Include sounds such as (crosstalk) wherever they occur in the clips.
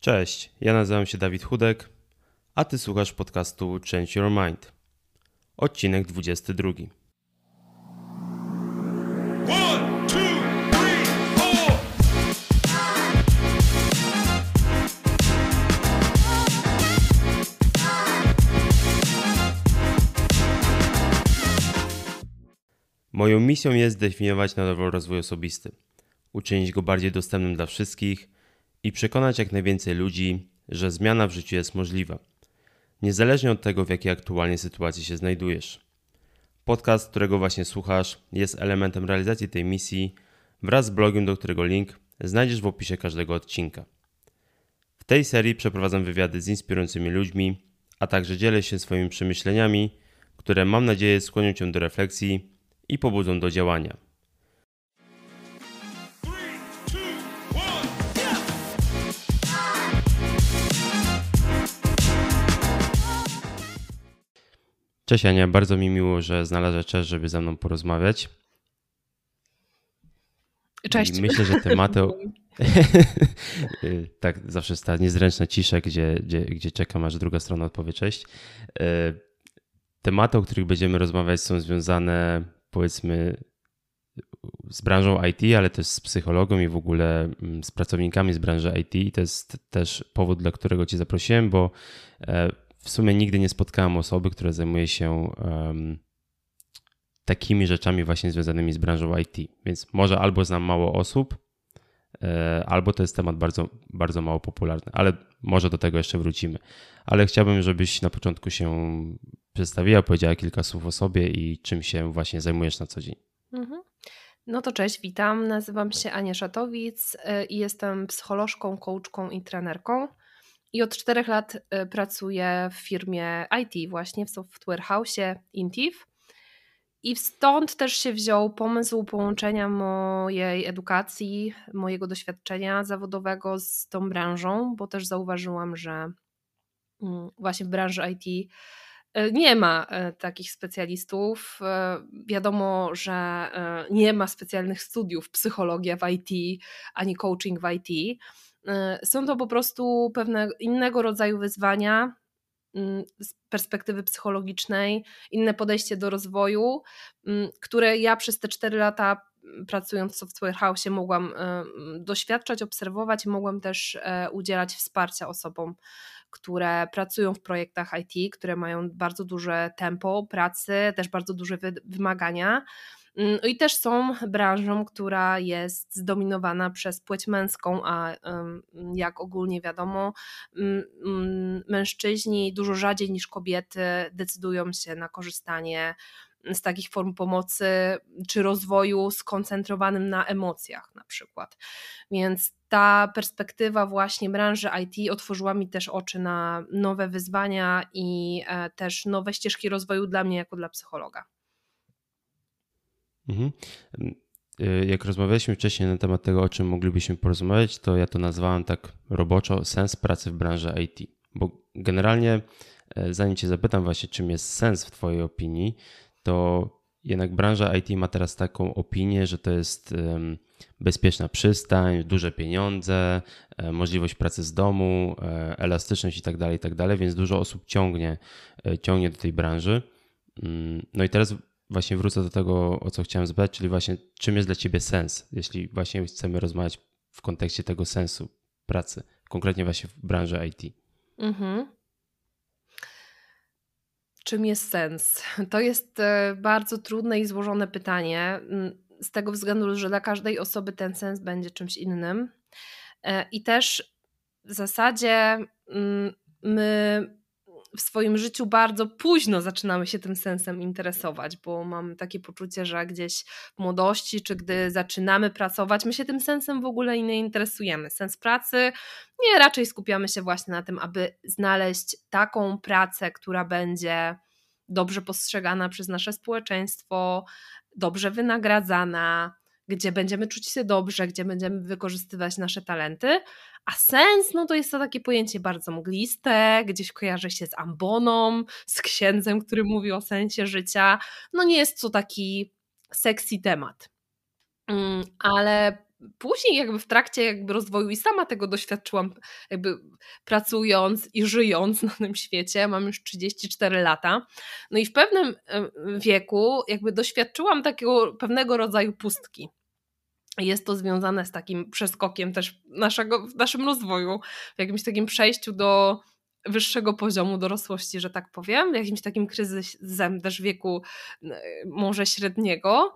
Cześć, ja nazywam się Dawid Chudek, a ty słuchasz podcastu Change Your Mind. Odcinek 22. One, two, three, four. Moją misją jest zdefiniować na nowo rozwój osobisty, uczynić go bardziej dostępnym dla wszystkich – i przekonać jak najwięcej ludzi, że zmiana w życiu jest możliwa, niezależnie od tego, w jakiej aktualnie sytuacji się znajdujesz. Podcast, którego właśnie słuchasz, jest elementem realizacji tej misji wraz z blogiem, do którego link znajdziesz w opisie każdego odcinka. W tej serii przeprowadzam wywiady z inspirującymi ludźmi, a także dzielę się swoimi przemyśleniami, które mam nadzieję skłonią cię do refleksji i pobudzą do działania. Cześć Ania, bardzo mi miło, że znalazłeś czas, żeby ze mną porozmawiać. Cześć. I myślę, że tematy. (laughs) (laughs) tak, zawsze jest ta niezręczna cisza, gdzie, gdzie, gdzie czekam, aż druga strona odpowie cześć. E, tematy, o których będziemy rozmawiać, są związane powiedzmy z branżą IT, ale też z psychologą i w ogóle mm, z pracownikami z branży IT. I to jest też powód, dla którego Cię zaprosiłem, bo e, w sumie nigdy nie spotkałem osoby, która zajmuje się um, takimi rzeczami właśnie związanymi z branżą IT. Więc może albo znam mało osób, e, albo to jest temat bardzo, bardzo mało popularny, ale może do tego jeszcze wrócimy. Ale chciałbym, żebyś na początku się przedstawiła, powiedziała kilka słów o sobie i czym się właśnie zajmujesz na co dzień. Mhm. No to cześć, witam. Nazywam się Ania Szatowic e, i jestem psycholożką, coachką i trenerką. I od czterech lat y, pracuję w firmie IT, właśnie w software house Intiv. I stąd też się wziął pomysł połączenia mojej edukacji, mojego doświadczenia zawodowego z tą branżą, bo też zauważyłam, że mm, właśnie w branży IT y, nie ma y, takich specjalistów. Wiadomo, że nie ma specjalnych studiów psychologia w IT ani coaching w IT są to po prostu pewne innego rodzaju wyzwania mm, z perspektywy psychologicznej, inne podejście do rozwoju, mm, które ja przez te 4 lata mm, pracując w Software House mogłam y, doświadczać, obserwować i mogłam też e, udzielać wsparcia osobom, które pracują w projektach IT, które mają bardzo duże tempo pracy, też bardzo duże wymagania I też są branżą, która jest zdominowana przez płeć męską, a jak ogólnie wiadomo, mężczyźni dużo rzadziej niż kobiety decydują się na korzystanie z takich form pomocy czy rozwoju skoncentrowanym na emocjach na przykład. Więc ta perspektywa właśnie branży IT otworzyła mi też oczy na nowe wyzwania i e, też nowe ścieżki rozwoju dla mnie jako dla psychologa. Mhm. Y, jak rozmawialiśmy wcześniej na temat tego, o czym moglibyśmy porozmawiać, to ja to nazwałem tak roboczo sens pracy w branży IT. Bo generalnie, e, zanim Cię zapytam właśnie, czym jest sens w Twojej opinii, to jednak branża IT ma teraz taką opinię, że to jest bezpieczna przystań, duże pieniądze, e, możliwość pracy z domu, e, elastyczność i tak dalej, i tak więc dużo osób ciągnie, ciągnie do tej branży. Mm, no i teraz właśnie wrócę do tego, o co chciałem zapytać, czyli właśnie czym jest dla Ciebie sens, jeśli właśnie chcemy rozmawiać w kontekście tego sensu pracy, konkretnie właśnie w branży IT. Mhm. Czym jest sens? To jest e, bardzo trudne i złożone pytanie, z tego względu, że dla każdej osoby ten sens będzie czymś innym. E, I też w zasadzie my w swoim życiu bardzo późno zaczynamy się tym sensem interesować, bo mam takie poczucie, że gdzieś w młodości, czy gdy zaczynamy pracować, my się tym sensem w ogóle nie interesujemy. Sens pracy, nie, raczej skupiamy się właśnie na tym, aby znaleźć taką pracę, która będzie dobrze postrzegana przez nasze społeczeństwo, dobrze wynagradzana, gdzie będziemy czuć się dobrze, gdzie będziemy wykorzystywać nasze talenty, a sens, no to jest to takie pojęcie bardzo mgliste, gdzieś kojarzy się z amboną, z księdzem, który mówi o sensie życia. No nie jest to taki sexy temat. Mm, ale później jakby w trakcie jakby rozwoju i sama tego doświadczyłam jakby pracując i żyjąc na tym świecie, mam już 34 lata, no i w pewnym wieku jakby doświadczyłam takiego pewnego rodzaju pustki. Jest to związane z takim przeskokiem też naszego, w naszym rozwoju, w jakimś takim przejściu do wyższego poziomu dorosłości, że tak powiem, jakimś takim kryzysem też wieku może średniego,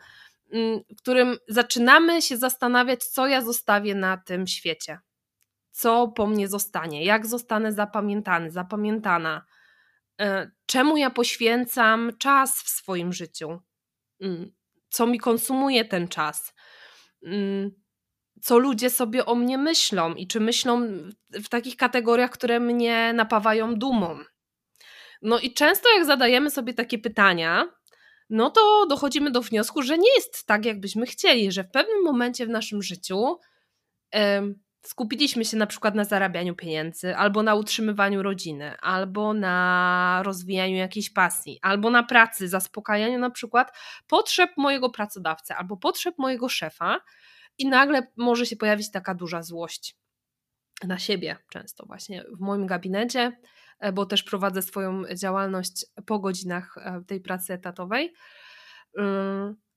mm, w którym zaczynamy się zastanawiać, co ja zostawię na tym świecie, co po mnie zostanie, jak zostanę zapamiętany, zapamiętana, e, czemu ja poświęcam czas w swoim życiu, mm, co mi konsumuje ten czas co ludzie sobie o mnie myślą i czy myślą w takich kategoriach, które mnie napawają dumą. No i często jak zadajemy sobie takie pytania, no to dochodzimy do wniosku, że nie jest tak, jakbyśmy chcieli, że w pewnym momencie w naszym życiu skupiliśmy się na przykład na zarabianiu pieniędzy, albo na utrzymywaniu rodziny, albo na rozwijaniu jakiejś pasji, albo na pracy, zaspokajaniu na przykład potrzeb mojego pracodawcy, albo potrzeb mojego szefa, i nagle może się pojawić taka duża złość na siebie często właśnie w moim gabinecie, e, bo też prowadzę swoją działalność po godzinach e, tej pracy etatowej.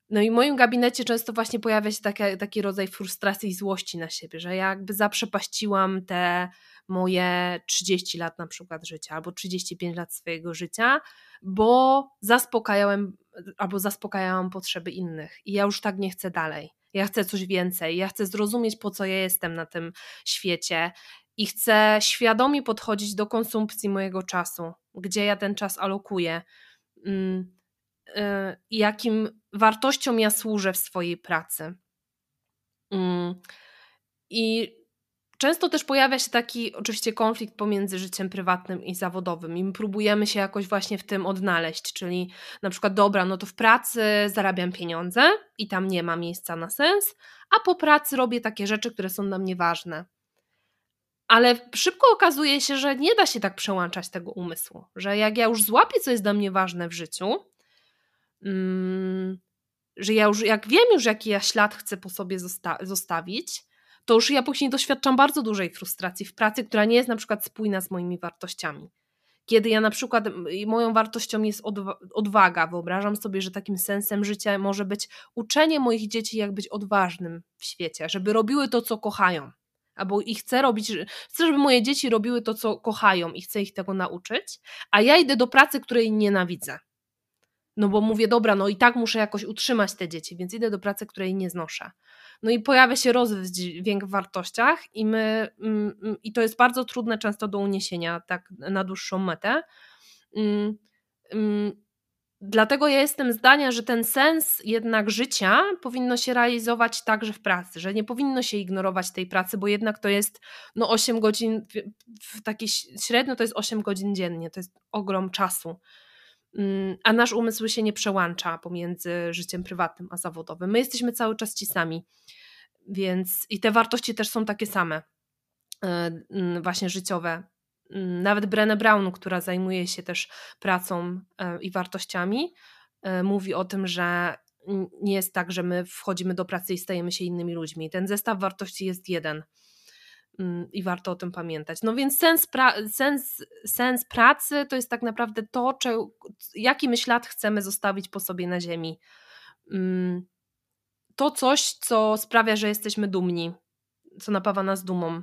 No i w moim gabinecie często właśnie pojawia się taki, rodzaj frustracji i złości na siebie, że ja jakby zaprzepaściłam te moje 30 lat na przykład życia albo 35 lat swojego życia, bo zaspokajałem albo zaspokajałam potrzeby innych i ja już tak nie chcę dalej. Ja chcę coś więcej, ja chcę zrozumieć, po co ja jestem na tym świecie i chcę świadomie podchodzić do konsumpcji mojego czasu, gdzie ja ten czas alokuję, mm, jakim wartościom ja służę w swojej pracy. Mm, I Często też pojawia się taki oczywiście konflikt pomiędzy życiem prywatnym i zawodowym i my próbujemy się jakoś właśnie w tym odnaleźć, czyli na przykład dobra, no to w pracy zarabiam pieniądze i tam nie ma miejsca na sens, a po pracy robię takie rzeczy, które są dla mnie ważne. Ale szybko okazuje się, że nie da się tak przełączać tego umysłu, że jak ja już złapię, co jest dla mnie ważne w życiu, że ja już, jak wiem już, jaki ja ślad chcę po sobie zosta zostawić, to już ja później doświadczam bardzo dużej frustracji w pracy, która nie jest na przykład spójna z moimi wartościami. Kiedy ja na przykład, moją wartością jest odwaga, wyobrażam sobie, że takim sensem życia może być uczenie moich dzieci, jak być odważnym w świecie, żeby robiły to, co kochają. Albo i chcę robić, chcę, żeby moje dzieci robiły to, co kochają i chcę ich tego nauczyć, a ja idę do pracy, której nienawidzę. No bo mówię, dobra, no i tak muszę jakoś utrzymać te dzieci, więc idę do pracy, której nie znoszę. No i pojawia się rozdźwięk w wartościach i my, mm, mm, i to jest bardzo trudne często do uniesienia tak na dłuższą metę. Mm, dlatego ja jestem zdania, że ten sens jednak życia powinno się realizować także w pracy, że nie powinno się ignorować tej pracy, bo jednak to jest no 8 godzin, w takiej średnio to jest 8 godzin dziennie, to jest ogrom czasu. A nasz umysł się nie przełącza pomiędzy życiem prywatnym a zawodowym. My jesteśmy cały czas ci sami. Więc i te wartości też są takie same, e, właśnie życiowe. Nawet Brené Brown, która zajmuje się też pracą e, i wartościami, e, mówi o tym, że nie jest tak, że my wchodzimy do pracy i stajemy się innymi ludźmi. Ten zestaw wartości jest jeden i warto o tym pamiętać. No więc sens, pra- sens, sens pracy to jest tak naprawdę to, czy, jaki my ślad chcemy zostawić po sobie na ziemi to coś, co sprawia, że jesteśmy dumni, co napawa nas dumą.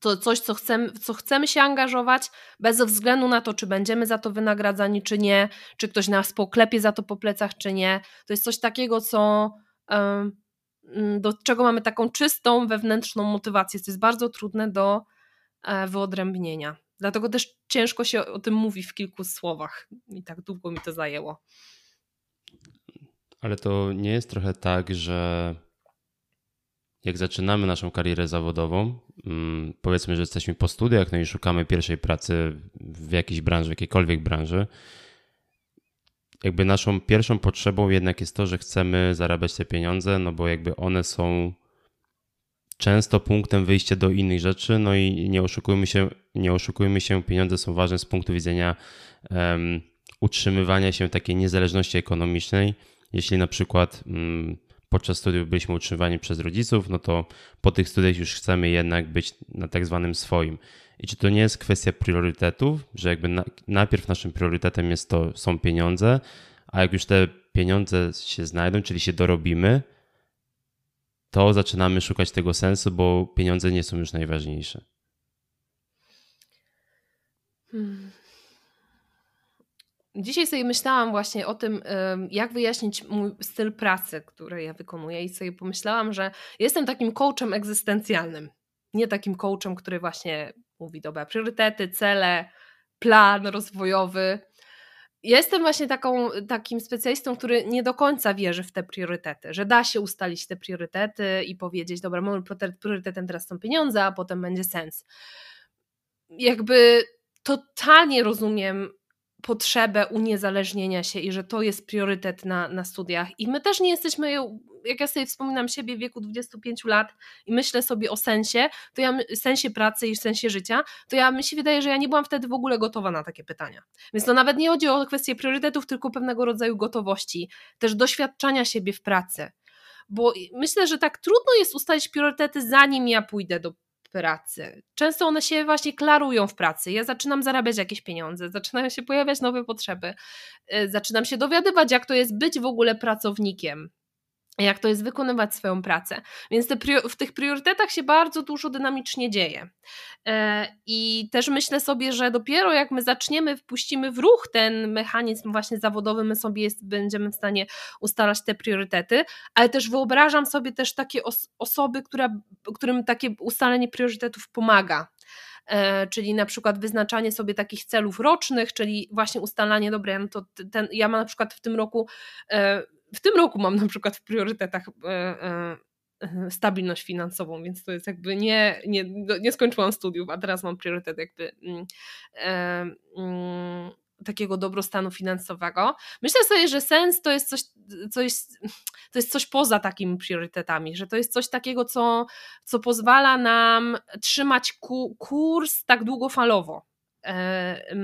To coś, co chcemy, co chcemy się angażować, bez względu na to, czy będziemy za to wynagradzani, czy nie, czy ktoś nas poklepie za to po plecach, czy nie. To jest coś takiego, co, do czego mamy taką czystą wewnętrzną motywację, co jest bardzo trudne do e, wyodrębnienia. Dlatego też ciężko się o tym mówi w kilku słowach i tak długo mi to zajęło. Ale to nie jest trochę tak, że jak zaczynamy naszą karierę zawodową, mm, powiedzmy, że jesteśmy po studiach, no i szukamy pierwszej pracy w jakiejś branży, w jakiejkolwiek branży, jakby naszą pierwszą potrzebą jednak jest to, że chcemy zarabiać te pieniądze, no bo jakby one są często punktem wyjścia do innych rzeczy, no i nie oszukujmy się, nie oszukujmy się pieniądze są ważne z punktu widzenia um, utrzymywania się takiej niezależności ekonomicznej, jeśli na przykład mm, podczas studiów byliśmy utrzymywani przez rodziców, no to po tych studiach już chcemy jednak być na tak zwanym swoim. I czy to nie jest kwestia priorytetów, że jakby na, najpierw naszym priorytetem jest to, są pieniądze, a jak już te pieniądze się znajdą, czyli się dorobimy, to zaczynamy szukać tego sensu, bo pieniądze nie są już najważniejsze. Hmm. Dzisiaj sobie myślałam właśnie o tym, jak wyjaśnić mój styl pracy, który ja wykonuję, i sobie pomyślałam, że jestem takim coachem egzystencjalnym. Nie takim coachem, który właśnie mówi, dobra, priorytety, cele, plan rozwojowy. Jestem właśnie taką, takim specjalistą, który nie do końca wierzy w te priorytety, że da się ustalić te priorytety i powiedzieć, dobra, priorytetem teraz są pieniądze, a potem będzie sens. Jakby totalnie rozumiem potrzebę uniezależnienia się i że to jest priorytet na, na studiach. I my też nie jesteśmy, jak ja sobie wspominam siebie w wieku 25 lat i myślę sobie o sensie, to ja sensie pracy i sensie życia, to ja mi się wydaje, że ja nie byłam wtedy w ogóle gotowa na takie pytania. Więc to nawet nie chodzi o kwestię priorytetów, tylko pewnego rodzaju gotowości, też doświadczania siebie w pracy. Bo myślę, że tak trudno jest ustalić priorytety, zanim ja pójdę do pracy. Często one się właśnie klarują w pracy. Ja zaczynam zarabiać jakieś pieniądze, zaczynają się pojawiać nowe potrzeby, y, zaczynam się dowiadywać, jak to jest być w ogóle pracownikiem jak to jest wykonywać swoją pracę. Więc te, w tych priorytetach się bardzo dużo dynamicznie dzieje. E, I też myślę sobie, że dopiero jak my zaczniemy, wpuścimy w ruch ten mechanizm właśnie zawodowy, my sobie jest, będziemy w stanie ustalać te priorytety, ale też wyobrażam sobie też takie os osoby, która, którym takie ustalenie priorytetów pomaga e, czyli na przykład wyznaczanie sobie takich celów rocznych, czyli właśnie ustalanie, dobra, no to ten, ja mam na przykład w tym roku e, w tym roku mam na przykład w priorytetach e, e, e, stabilność finansową, więc to jest jakby nie, nie, nie skończyłam studiów, a teraz mam priorytet jakby mm, mm, takiego dobrostanu finansowego. Myślę sobie, że sens to jest coś, coś, to jest coś poza takimi priorytetami, że to jest coś takiego, co, co pozwala nam trzymać ku, kurs tak długofalowo. E,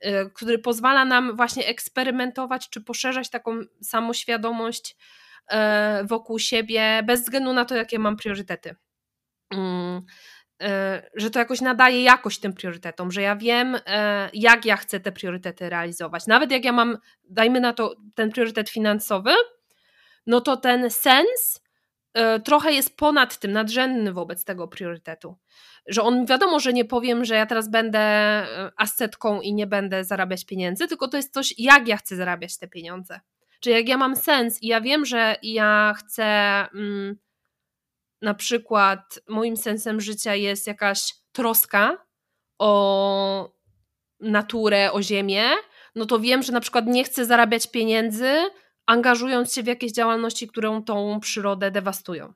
e, który pozwala nam właśnie eksperymentować czy poszerzać taką samoświadomość e, wokół siebie, bez względu na to, jakie mam priorytety. Mm, że to jakoś nadaje jakość tym priorytetom, że ja wiem, jak ja chcę te priorytety realizować. Nawet jak ja mam, dajmy na to, ten priorytet finansowy, no to ten sens trochę jest ponad tym, nadrzędny wobec tego priorytetu że on wiadomo, że nie powiem, że ja teraz będę e, ascetką i nie będę zarabiać pieniędzy, tylko to jest coś, jak ja chcę zarabiać te pieniądze. Czyli jak ja mam sens i ja wiem, że ja chcę mm, na przykład moim sensem życia jest jakaś troska o naturę, o ziemię, no to wiem, że na przykład nie chcę zarabiać pieniędzy, angażując się w jakieś działalności, które tą przyrodę dewastują.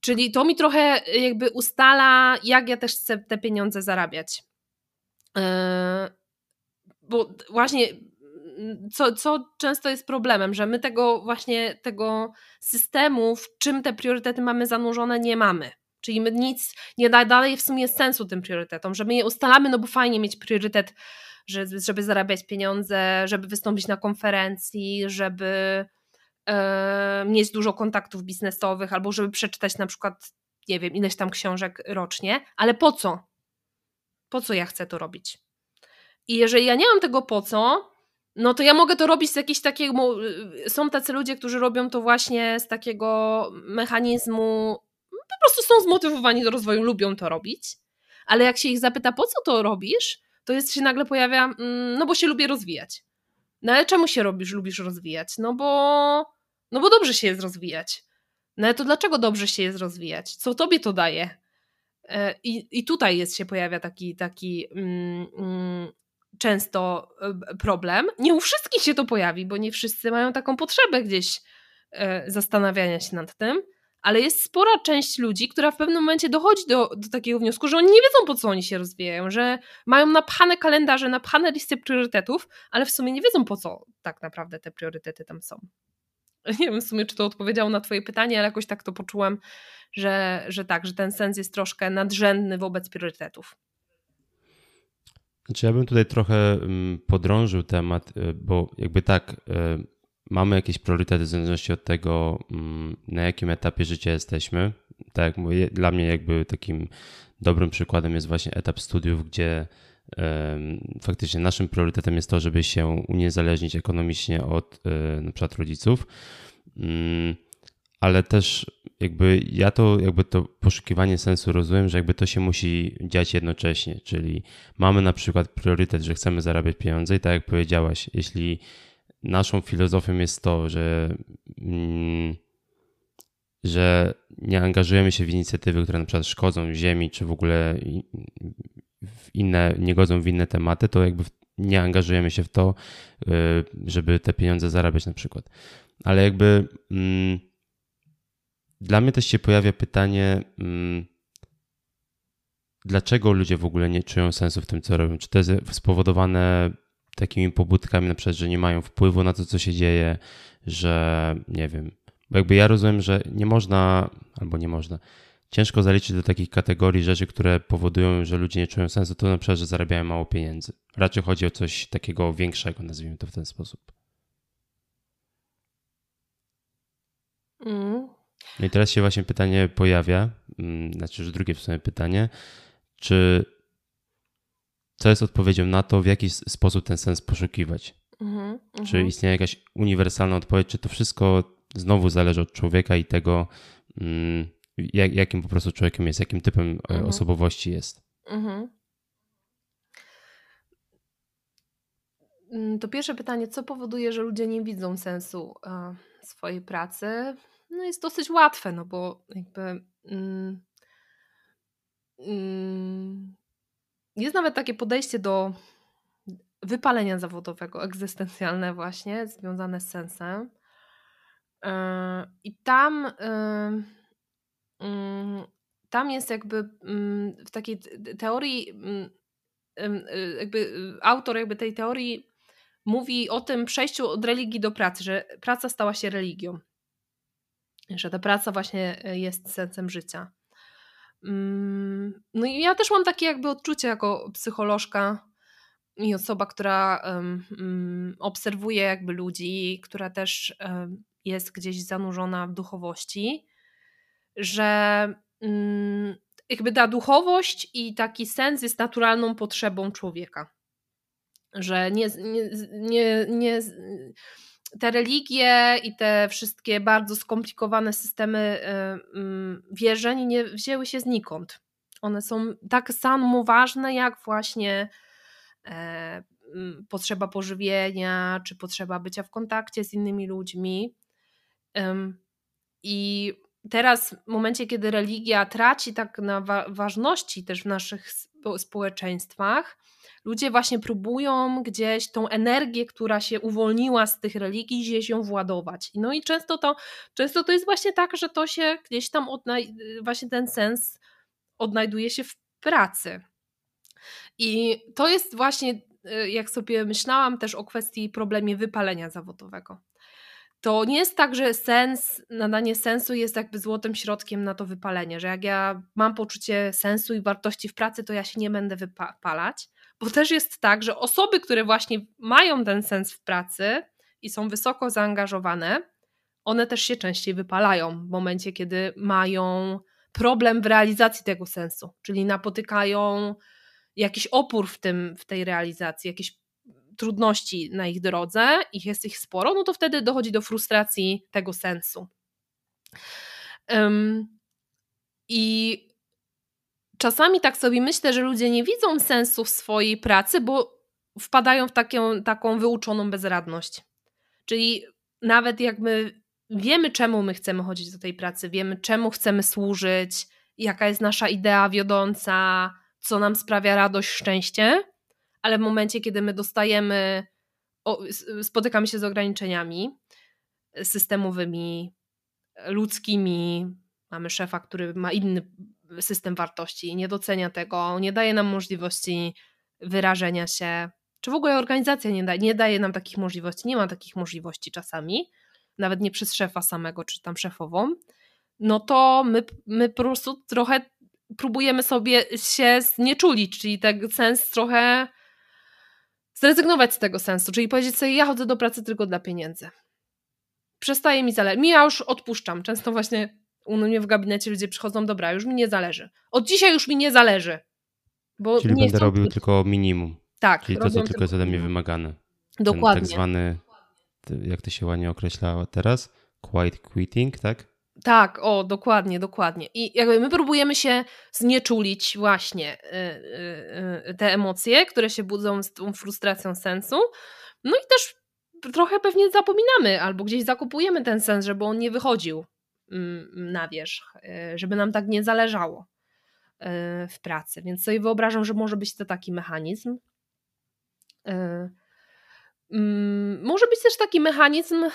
Czyli to mi trochę jakby ustala, jak ja też chcę te pieniądze zarabiać. Yy, bo właśnie mm, co, co często jest problemem, że my tego właśnie tego systemu, w czym te priorytety mamy zanurzone, nie mamy. Czyli my nic nie da dalej w sumie sensu tym priorytetom, że my je ustalamy, no bo fajnie mieć priorytet, żeby zarabiać pieniądze, żeby wystąpić na konferencji, żeby E, mieć dużo kontaktów biznesowych, albo żeby przeczytać na przykład, nie wiem, ileś tam książek rocznie, ale po co? Po co ja chcę to robić? I jeżeli ja nie mam tego po co, no to ja mogę to robić z jakiegoś takiego. Y, są tacy ludzie, którzy robią to właśnie z takiego mechanizmu, po prostu są zmotywowani do rozwoju, lubią to robić, ale jak się ich zapyta, po co to robisz, to jest się nagle pojawia, mm, no bo się lubię rozwijać. No ale czemu się robisz, lubisz rozwijać? No bo, no bo dobrze się jest rozwijać. No ale to dlaczego dobrze się jest rozwijać? Co tobie to daje? E, I, i tutaj jest, się pojawia taki, taki mm, mm, często e, problem. Nie u wszystkich się to pojawi, bo nie wszyscy mają taką potrzebę gdzieś e, zastanawiania się nad tym ale jest spora część ludzi, która w pewnym momencie dochodzi do, do takiego wniosku, że oni nie wiedzą, po co oni się rozwijają, że mają napchane kalendarze, napchane listy priorytetów, ale w sumie nie wiedzą, po co tak naprawdę te priorytety tam są. (laughs) Nie wiem w sumie, czy to odpowiedziało na Twoje pytanie, ale jakoś tak to poczułam, że, że tak, że ten sens jest troszkę nadrzędny wobec priorytetów. Znaczy ja bym tutaj trochę mm, podrążył temat, y, bo jakby tak, y, mamy jakieś priorytety w zależności od tego, mm, na jakim etapie życia jesteśmy. Tak jak mówię, dla mnie jakby takim dobrym przykładem jest właśnie etap studiów, gdzie faktycznie naszym priorytetem jest to, żeby się uniezależnić ekonomicznie od e, na przykład rodziców. Mm, ale też jakby ja to jakby to poszukiwanie sensu rozumiem, że jakby to się musi dziać jednocześnie, czyli mamy na przykład priorytet, że chcemy zarabiać pieniądze i tak jak powiedziałaś, jeśli naszą filozofią jest to, że mm, że nie angażujemy się w inicjatywy, które na przykład szkodzą ziemi, czy w ogóle w inne, nie godzą w inne tematy, to jakby nie angażujemy się w to, y, żeby te pieniądze zarabiać na przykład. Ale jakby mm, dla mnie też się pojawia pytanie, mm, dlaczego ludzie w ogóle nie czują sensu w tym, co robią? Czy to jest spowodowane takimi pobudkami, na przykład, że nie mają wpływu na to, co się dzieje, że nie wiem. Bo jakby ja rozumiem, że nie można, albo nie można, ciężko zaliczyć do takich kategorii rzeczy, które powodują, że ludzie nie czują sensu, to na przykład, że zarabiają mało pieniędzy. Raczej chodzi o coś takiego większego, nazwijmy to w ten sposób. Mm. No i teraz się właśnie pytanie pojawia, mm, znaczy już drugie w sumie pytanie, czy co jest odpowiedzią na to, w jaki sposób ten sens poszukiwać? Mm -hmm, czy istnieje jakaś uniwersalna odpowiedź, czy to wszystko znowu zależy od człowieka i tego, mm, jak, jakim po prostu człowiekiem jest, jakim typem mm -hmm. osobowości jest? -hmm. To pierwsze pytanie, co powoduje, że ludzie nie widzą sensu e, swojej pracy? No jest dosyć łatwe, no bo jakby. Mm, mm, jest nawet takie podejście do wypalenia zawodowego, egzystencjalne właśnie, związane z sensem. E, I tam, e, mm, tam jest jakby mm, w takiej teorii, mm, jakby autor jakby tej teorii mówi o tym przejściu od religii do pracy, że praca stała się religią. Że ta praca właśnie e, jest sensem życia. Mm, no i ja też mam takie jakby odczucie jako psycholożka i osoba, która um, obserwuje jakby ludzi, która też jest gdzieś zanurzona w duchowości, że um, jakby ta duchowość i taki sens jest naturalną potrzebą człowieka. Że nie, nie, nie, nie te religie i te wszystkie bardzo skomplikowane systemy y, wierzeń nie wzięły się znikąd. One są tak samo ważne jak właśnie e, potrzeba pożywienia, czy potrzeba bycia w kontakcie z innymi ludźmi. I teraz, w momencie, kiedy religia traci tak na ważności też w naszych społeczeństwach, ludzie właśnie próbują gdzieś tą energię, która się uwolniła z tych religii, gdzieś ją władować. No i często to, często to jest właśnie tak, że to się gdzieś tam właśnie ten sens odnajduje się w pracy. I to jest właśnie, y, jak sobie myślałam też o kwestii problemie wypalenia zawodowego. To nie jest tak, że sens, nadanie sensu jest jakby złotym środkiem na to wypalenie, że jak ja mam poczucie sensu i wartości w pracy, to ja się nie będę wypalać, bo też jest tak, że osoby, które właśnie mają ten sens w pracy i są wysoko zaangażowane, one też się częściej wypalają w momencie, kiedy mają problem w realizacji tego sensu, czyli napotykają jakiś opór w, tym, w tej realizacji, jakieś trudności na ich drodze, ich jest ich sporo, no to wtedy dochodzi do frustracji tego sensu. Um, I czasami tak sobie myślę, że ludzie nie widzą sensu w swojej pracy, bo wpadają w taką, taką wyuczoną bezradność. Czyli nawet jak my wiemy, czemu my chcemy chodzić do tej pracy, wiemy, czemu chcemy służyć, jaka jest nasza idea wiodąca, co nam sprawia radość, szczęście, ale w momencie, kiedy my dostajemy, spotykamy się z ograniczeniami systemowymi, ludzkimi, mamy szefa, który ma inny system wartości, nie docenia tego, nie daje nam możliwości wyrażenia się, czy w ogóle organizacja nie, da, nie daje nam takich możliwości, nie ma takich możliwości czasami, nawet nie przez szefa samego, czy tam szefową, no to my, my po prostu trochę próbujemy sobie się znieczulić, czyli ten sens trochę zrezygnować z tego sensu, czyli powiedzieć sobie, ja chodzę do pracy tylko dla pieniędzy. przestaje mi zależeć. Mi ja już odpuszczam. Często właśnie u mnie w gabinecie ludzie przychodzą, dobra, już mi nie zależy. Od dzisiaj już mi nie zależy. Bo Czyli będę robił tylko minimum. Tak. Czyli to, co tylko jest ode mnie wymagane. Dokładnie. Ten tak zwany, jak to się ładnie określa teraz, quiet quitting, tak? Tak, o, dokładnie, dokładnie. I jakby my próbujemy się znieczulić właśnie yy, yy, te emocje, które się budzą z tą frustracją sensu. No i też trochę pewnie zapominamy albo gdzieś zakupujemy ten sens, żeby on nie wychodził mm, na wierzch, żeby nam tak nie zależało y, w pracy. Więc sobie wyobrażam, że może być to taki mechanizm. Y, mm, może być też taki mechanizm y,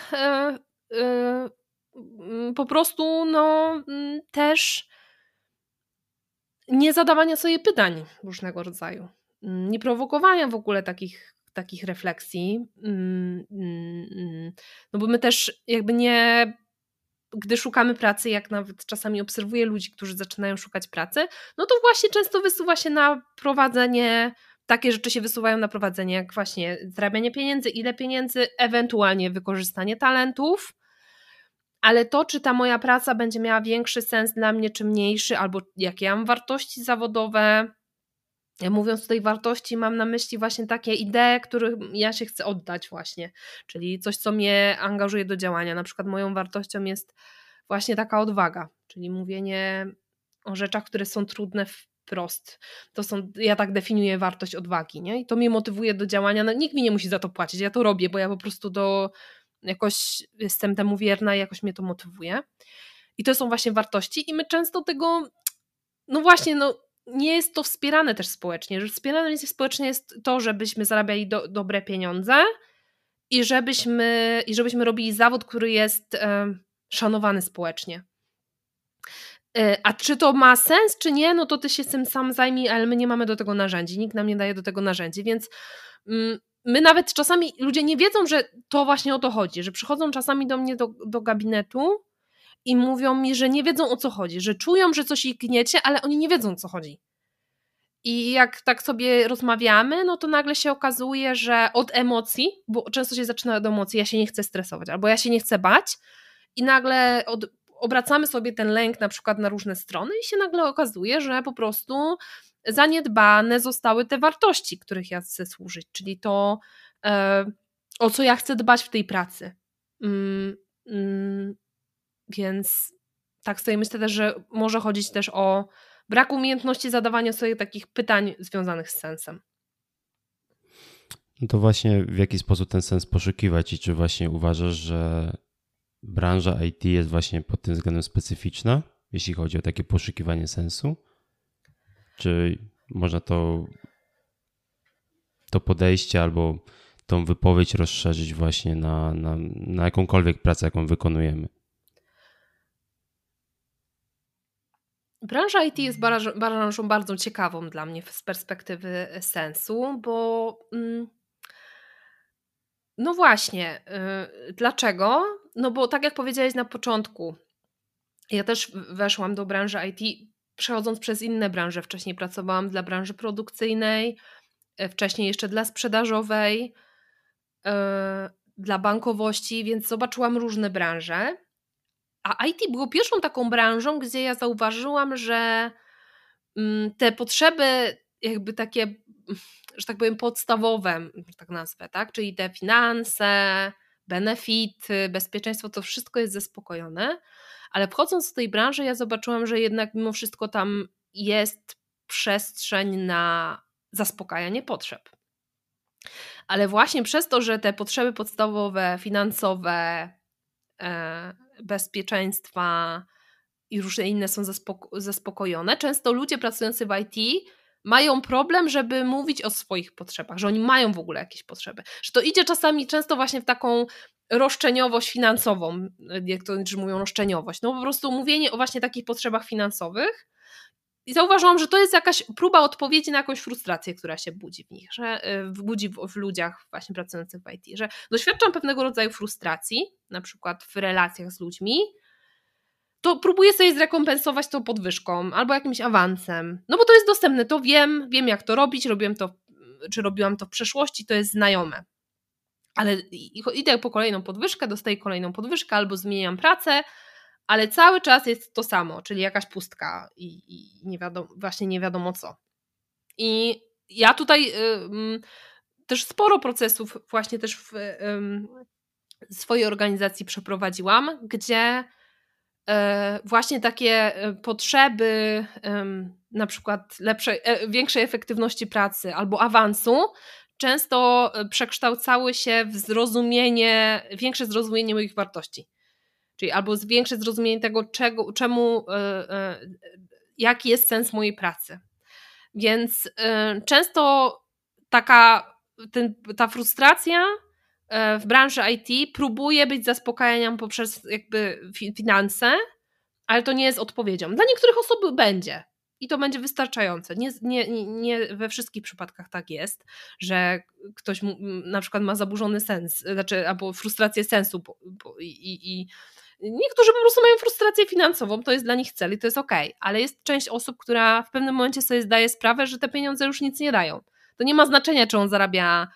po prostu no, mm, też nie zadawania sobie pytań różnego rodzaju, mm, nie prowokowania w ogóle takich, takich refleksji. No bo my też jakby nie, gdy szukamy pracy, jak nawet czasami obserwuję ludzi, którzy zaczynają szukać pracy, no to właśnie często wysuwa się na prowadzenie takie rzeczy się wysuwają na prowadzenie, jak właśnie zarabianie pieniędzy, ile pieniędzy, ewentualnie wykorzystanie talentów, ale to, czy ta moja praca będzie miała większy sens dla mnie, czy mniejszy, albo jakie ja mam wartości zawodowe. Mówiąc tutaj wartości, mam na myśli właśnie takie idee, których ja się chcę oddać, właśnie, czyli coś, co mnie angażuje do działania. Na przykład moją wartością jest właśnie taka odwaga, czyli mówienie o rzeczach, które są trudne wprost. To są, ja tak definiuję wartość odwagi, nie? I to mnie motywuje do działania. No, nikt mi nie musi za to płacić, ja to robię, bo ja po prostu do jakoś jestem temu wierna i jakoś mnie to motywuje. I to są właśnie wartości i my często tego, no właśnie, no nie jest to wspierane też społecznie, że wspierane jest społecznie jest to, żebyśmy zarabiali do, dobre pieniądze i żebyśmy, i żebyśmy robili zawód, który jest e, szanowany społecznie. E, a czy to ma sens, czy nie, no to ty się z tym sam zajmij, ale my nie mamy do tego narzędzi, nikt nam nie daje do tego narzędzi, więc mm, my nawet czasami ludzie nie wiedzą, że to właśnie o to chodzi, że przychodzą czasami do mnie do, do gabinetu i mówią mi, że nie wiedzą o co chodzi, że czują, że coś ich gniecie, ale oni nie wiedzą o co chodzi. I jak tak sobie rozmawiamy, no to nagle się okazuje, że od emocji, bo często się zaczyna od emocji, ja się nie chcę stresować, albo ja się nie chcę bać, i nagle od, obracamy sobie ten lęk na przykład na różne strony, i się nagle okazuje, że po prostu zaniedbane zostały te wartości, których ja chcę służyć, czyli to, e, o co ja chcę dbać w tej pracy. Mm, mm, więc tak sobie myślę też, że może chodzić też o brak umiejętności zadawania sobie takich pytań związanych z sensem. No to właśnie w jaki sposób ten sens poszukiwać i czy właśnie uważasz, że branża IT jest właśnie pod tym względem specyficzna, jeśli chodzi o takie poszukiwanie sensu? Czy można to, to podejście albo tą wypowiedź rozszerzyć właśnie na, na, na jakąkolwiek pracę, jaką wykonujemy? Branża IT jest branżą bardzo ciekawą dla mnie z perspektywy sensu, bo mm, no właśnie, yy, dlaczego? No bo tak jak powiedziałeś na początku, ja też weszłam do branży IT przechodząc przez inne branże. Wcześniej pracowałam dla branży produkcyjnej, e, wcześniej jeszcze dla sprzedażowej, yy, dla bankowości, więc zobaczyłam różne branże. A IT było pierwszą taką branżą, gdzie ja zauważyłam, że yy, te potrzeby, jakby takie, że tak powiem, podstawowe, tak nazwę, tak? czyli te finanse, benefity, bezpieczeństwo, to wszystko jest zaspokojone ale wchodząc w tej branży, ja zobaczyłam, że jednak mimo wszystko tam jest przestrzeń na zaspokajanie potrzeb. Ale właśnie przez to, że te potrzeby podstawowe, finansowe, e, bezpieczeństwa i różne inne są zaspokojone, często ludzie pracujący w IT mają problem, żeby mówić o swoich potrzebach, że oni mają w ogóle jakieś potrzeby. Że to idzie czasami często właśnie w taką roszczeniowość finansową, niektórzy mówią roszczeniowość, no po prostu mówienie o właśnie takich potrzebach finansowych. I zauważyłam, że to jest jakaś próba odpowiedzi na jakąś frustrację, która się budzi w nich, że y, budzi w, w ludziach właśnie pracujących w IT, że doświadczam pewnego rodzaju frustracji, na przykład w relacjach z ludźmi, to próbuję sobie zrekompensować to podwyżką albo jakimś awansem. No bo to jest dostępne, to wiem, wiem jak to robić, robiłem to, czy robiłam to w przeszłości, to jest znajome. ale idę po kolejną podwyżkę, dostaję kolejną podwyżkę albo zmieniam pracę, ale cały czas jest to samo, czyli jakaś pustka i, i nie wiadomo, właśnie nie wiadomo co. I ja tutaj y, też sporo procesów właśnie też w y, swojej organizacji przeprowadziłam, gdzie y, właśnie takie e, potrzeby na przykład lepszej, e, większej efektywności pracy albo awansu często e, przekształcały się w zrozumienie, większe zrozumienie moich wartości. Czyli albo większe zrozumienie tego, czego, czemu, jaki jest sens mojej pracy. Więc często taka ten, ta frustracja e, w branży IT próbuje być zaspokajaniem poprzez jakby finanse, ale to nie jest odpowiedzią. Dla niektórych osób będzie. I to będzie wystarczające. Nie, nie, nie we wszystkich przypadkach tak jest, że ktoś na przykład ma zaburzony sens, znaczy, albo frustrację sensu bo, bo, i, i Niektórzy po prostu mają frustrację finansową, to jest dla nich cel i to jest ok, ale jest część osób, która w pewnym momencie sobie zdaje sprawę, że te pieniądze już nic nie dają. To nie ma znaczenia, czy on zarabia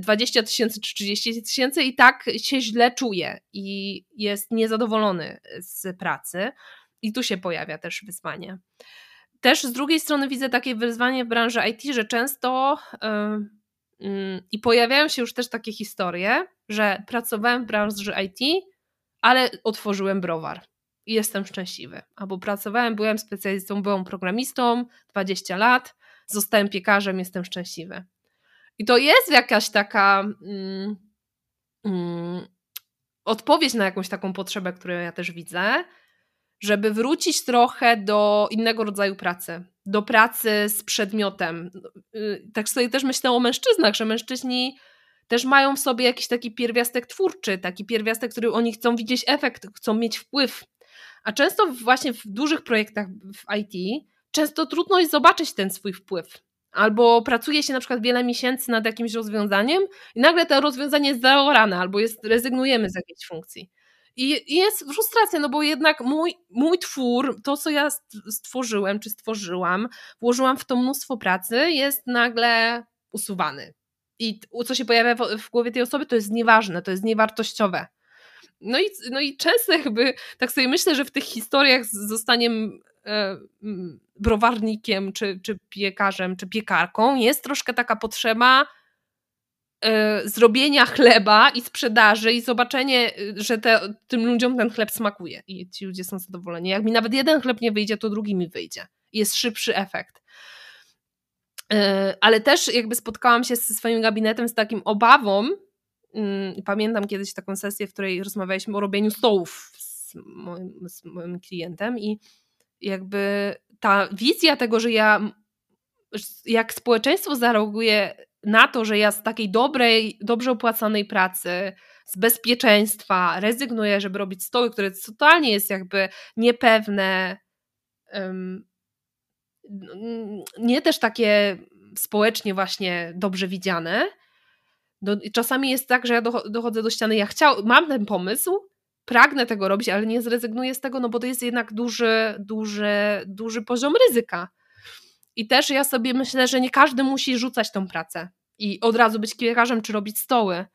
20 tysięcy czy 30 tysięcy i tak się źle czuje i jest niezadowolony z pracy. I tu się pojawia też wyzwanie. Też z drugiej strony widzę takie wyzwanie w branży IT, że często yy, yy, i pojawiają się już też takie historie, że pracowałem w branży IT, ale otworzyłem browar i jestem szczęśliwy. Albo pracowałem, byłem specjalistą, byłem programistą 20 lat, zostałem piekarzem, jestem szczęśliwy. I to jest jakaś taka mm, mm, odpowiedź na jakąś taką potrzebę, którą ja też widzę, żeby wrócić trochę do innego rodzaju pracy, do pracy z przedmiotem. Y, tak sobie też myślę o mężczyznach, że mężczyźni też mają w sobie jakiś taki pierwiastek twórczy, taki pierwiastek, który oni chcą widzieć efekt, chcą mieć wpływ. A często właśnie w dużych projektach w IT często trudno jest zobaczyć ten swój wpływ. Albo pracuje się na przykład wiele miesięcy nad jakimś rozwiązaniem i nagle to rozwiązanie jest zaorane, albo jest, rezygnujemy z jakiejś funkcji. I, jest frustracja, no bo jednak mój, mój twór, to co ja stworzyłem, czy stworzyłam, włożyłam w to mnóstwo pracy, jest nagle usuwany. I co się pojawia w, w głowie tej osoby, to jest nieważne, to jest niewartościowe. No i, no i często jakby tak sobie myślę, że w tych historiach z zostaniem browarnikiem, czy, czy piekarzem, czy piekarką jest troszkę taka potrzeba e, zrobienia chleba i sprzedaży i zobaczenie, że te, tym ludziom ten chleb smakuje i ci ludzie są zadowoleni. Jak mi nawet jeden chleb nie wyjdzie, to drugi mi wyjdzie. Jest szybszy efekt. E, ale też jakby spotkałam się ze swoim gabinetem z takim obawą. Mm, pamiętam kiedyś taką sesję, w której rozmawialiśmy o robieniu stołów z moim, z moim klientem i jakby ta wizja tego, że ja jak społeczeństwo zareaguje na to, że ja z takiej dobrej, dobrze opłacanej pracy, z bezpieczeństwa rezygnuję, żeby robić stoły, które totalnie jest jakby niepewne, nie też takie społecznie właśnie dobrze widziane. No, czasami jest tak, że ja dochodzę do ściany, ja chciał, mam ten pomysł, pragnę tego robić, ale nie zrezygnuję z tego, no bo to jest jednak duży, duży, duży poziom ryzyka. I też ja sobie myślę, że nie każdy musi rzucać tą pracę i od razu być kiekarzem czy robić stoły.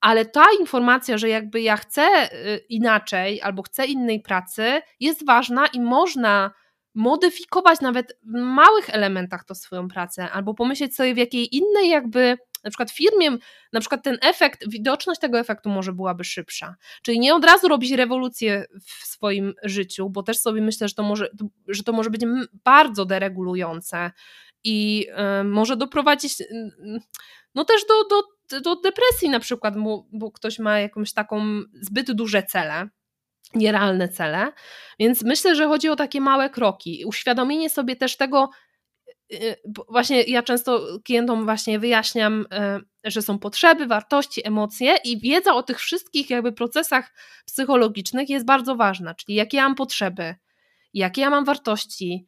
Ale ta informacja, że jakby ja chcę y, inaczej albo chcę innej pracy, jest ważna i można modyfikować nawet w małych elementach to swoją pracę, albo pomyśleć sobie w jakiej innej jakby na przykład firmie, na przykład ten efekt, widoczność tego efektu może byłaby szybsza. Czyli nie od razu robić rewolucję w swoim życiu, bo też sobie myślę, że to może, że to może być bardzo deregulujące i y, może doprowadzić y, no też do, do, do depresji na przykład, bo, bo ktoś ma jakąś taką zbyt duże cele nierealne cele. Więc myślę, że chodzi o takie małe kroki. Uświadomienie sobie też tego, właśnie ja często klientom właśnie wyjaśniam, y, że są potrzeby, wartości, emocje i wiedza o tych wszystkich jakby procesach psychologicznych jest bardzo ważna, czyli jakie ja mam potrzeby, jakie ja mam wartości,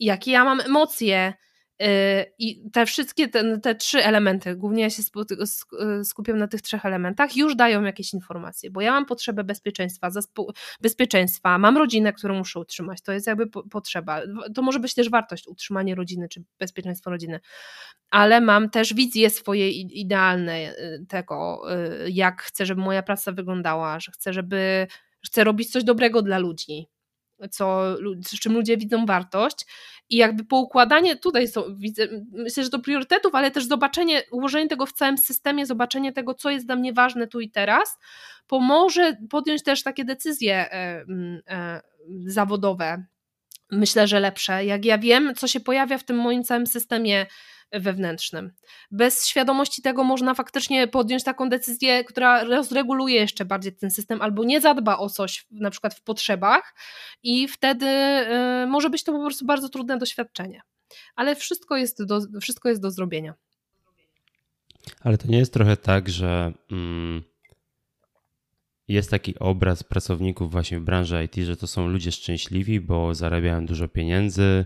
jakie ja mam emocje, I te wszystkie, te, trzy elementy, głównie ja się skupiam na tych trzech elementach, już dają jakieś informacje, bo ja mam potrzebę bezpieczeństwa, bezpieczeństwa, mam rodzinę, którą muszę utrzymać, to jest jakby potrzeba. To może być też wartość, utrzymanie rodziny, czy bezpieczeństwo rodziny, ale mam też wizje swoje idealne y, tego, y, jak chcę, żeby moja praca wyglądała, że chcę, żeby chcę robić coś dobrego dla ludzi, co, z czym ludzie widzą wartość i jakby poukładanie, tutaj są, widzę, myślę, że do priorytetów, ale też zobaczenie, ułożenie tego w całym systemie, zobaczenie tego, co jest dla mnie ważne tu i teraz, pomoże podjąć też takie decyzje e, e, zawodowe, myślę, że lepsze. Jak ja wiem, co się pojawia w tym moim całym systemie wewnętrznym. Bez świadomości tego można faktycznie podjąć taką decyzję, która rozreguluje jeszcze bardziej ten system albo nie zadba o coś na przykład w potrzebach i wtedy y, może być to po prostu bardzo trudne doświadczenie. Ale wszystko jest do, wszystko jest do zrobienia. Ale to nie jest trochę tak, że mm, jest taki obraz pracowników właśnie w branży IT, że to są ludzie szczęśliwi, bo zarabiają dużo pieniędzy,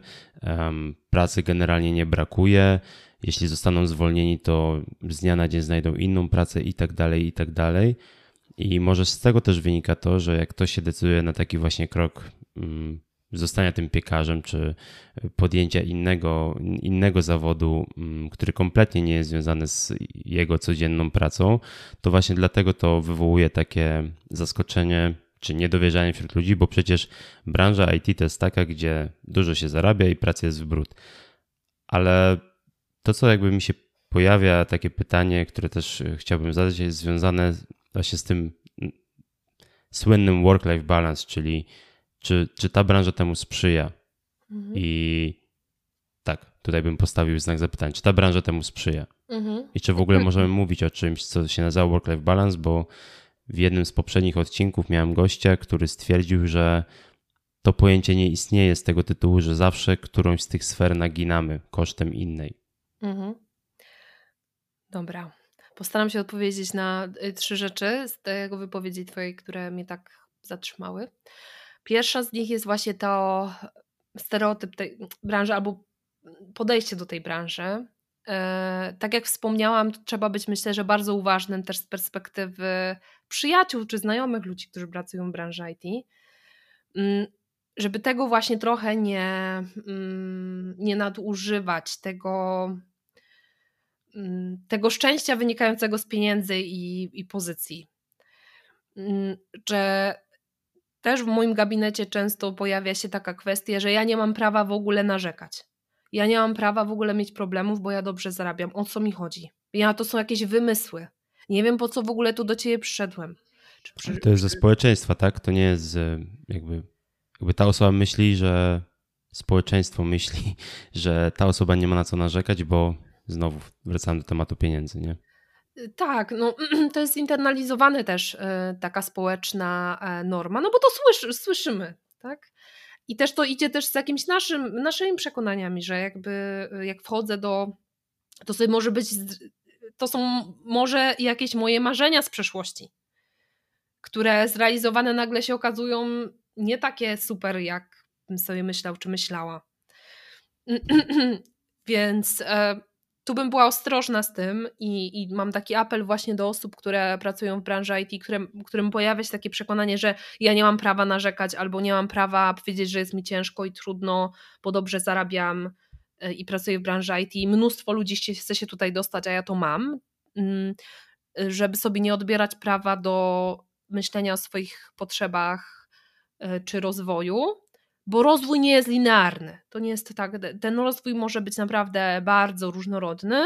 pracy generalnie nie brakuje. Jeśli zostaną zwolnieni, to z dnia na dzień znajdą inną pracę i tak dalej, i tak dalej. I może z tego też wynika to, że jak ktoś się decyduje na taki właśnie krok um, zostania tym piekarzem, czy podjęcia innego, innego zawodu, mm, który kompletnie nie jest związany z jego codzienną pracą, to właśnie dlatego to wywołuje takie zaskoczenie czy niedowierzanie wśród ludzi, bo przecież branża IT to jest taka, gdzie dużo się zarabia i praca jest w brud. Ale to, co jakby mi się pojawia, takie pytanie, które też chciałbym zadać, jest związane właśnie z tym słynnym work-life balance, czyli czy, czy ta branża temu sprzyja? Mhm. I tak, tutaj bym postawił znak zapytania, czy ta branża temu sprzyja? Mhm. I czy w ogóle możemy mówić o czymś, co się nazywa work-life balance, bo w jednym z poprzednich odcinków miałem gościa, który stwierdził, że to pojęcie nie istnieje z tego tytułu, że zawsze którąś z tych sfer naginamy kosztem innej. Mhm. Dobra. Postaram się odpowiedzieć na y, trzy rzeczy z tego wypowiedzi Twojej, które mnie tak zatrzymały. Pierwsza z nich jest właśnie to stereotyp tej branży albo podejście do tej branży. E, tak jak wspomniałam, trzeba być myślę, że bardzo uważnym też z perspektywy przyjaciół czy znajomych ludzi, którzy pracują w branży IT, mm, żeby tego właśnie trochę nie, mm, nie nadużywać, tego, mm, tego szczęścia wynikającego z pieniędzy i, i pozycji. Że też w moim gabinecie często pojawia się taka kwestia, że ja nie mam prawa w ogóle narzekać. Ja nie mam prawa w ogóle mieć problemów, bo ja dobrze zarabiam. O co mi chodzi? Ja to są jakieś wymysły. Nie wiem po co w ogóle tu do ciebie przyszedłem. Przy... To jest ze społeczeństwa, tak? To nie jest jakby, jakby ta osoba myśli, że społeczeństwo myśli, (laughs) że ta osoba nie ma na co narzekać, bo znowu wracamy do tematu pieniędzy, nie? Tak, no (clears throat) to jest internalizowane też e, taka społeczna e, norma, no bo to słyszy, słyszymy, tak? I też to idzie też z jakimiś naszym, naszymi przekonaniami, że jakby e, jak wchodzę do, to sobie może być, to są może jakieś moje marzenia z przeszłości, które zrealizowane nagle się okazują nie takie super, jak sobie myślał czy myślała. (clears throat) Więc tu bym była ostrożna z tym i, i, mam taki apel właśnie do osób, które pracują w branży IT, którym, którym pojawia się takie przekonanie, że ja nie mam prawa narzekać albo nie mam prawa powiedzieć, że jest mi ciężko i trudno, bo dobrze zarabiam e, i pracuję w branży IT. Mnóstwo ludzi chce się tutaj dostać, a ja to mam, mm, żeby sobie nie odbierać prawa do myślenia o swoich potrzebach e, czy rozwoju bo rozwój nie jest linearny. To nie jest tak. Ten rozwój może być naprawdę bardzo różnorodny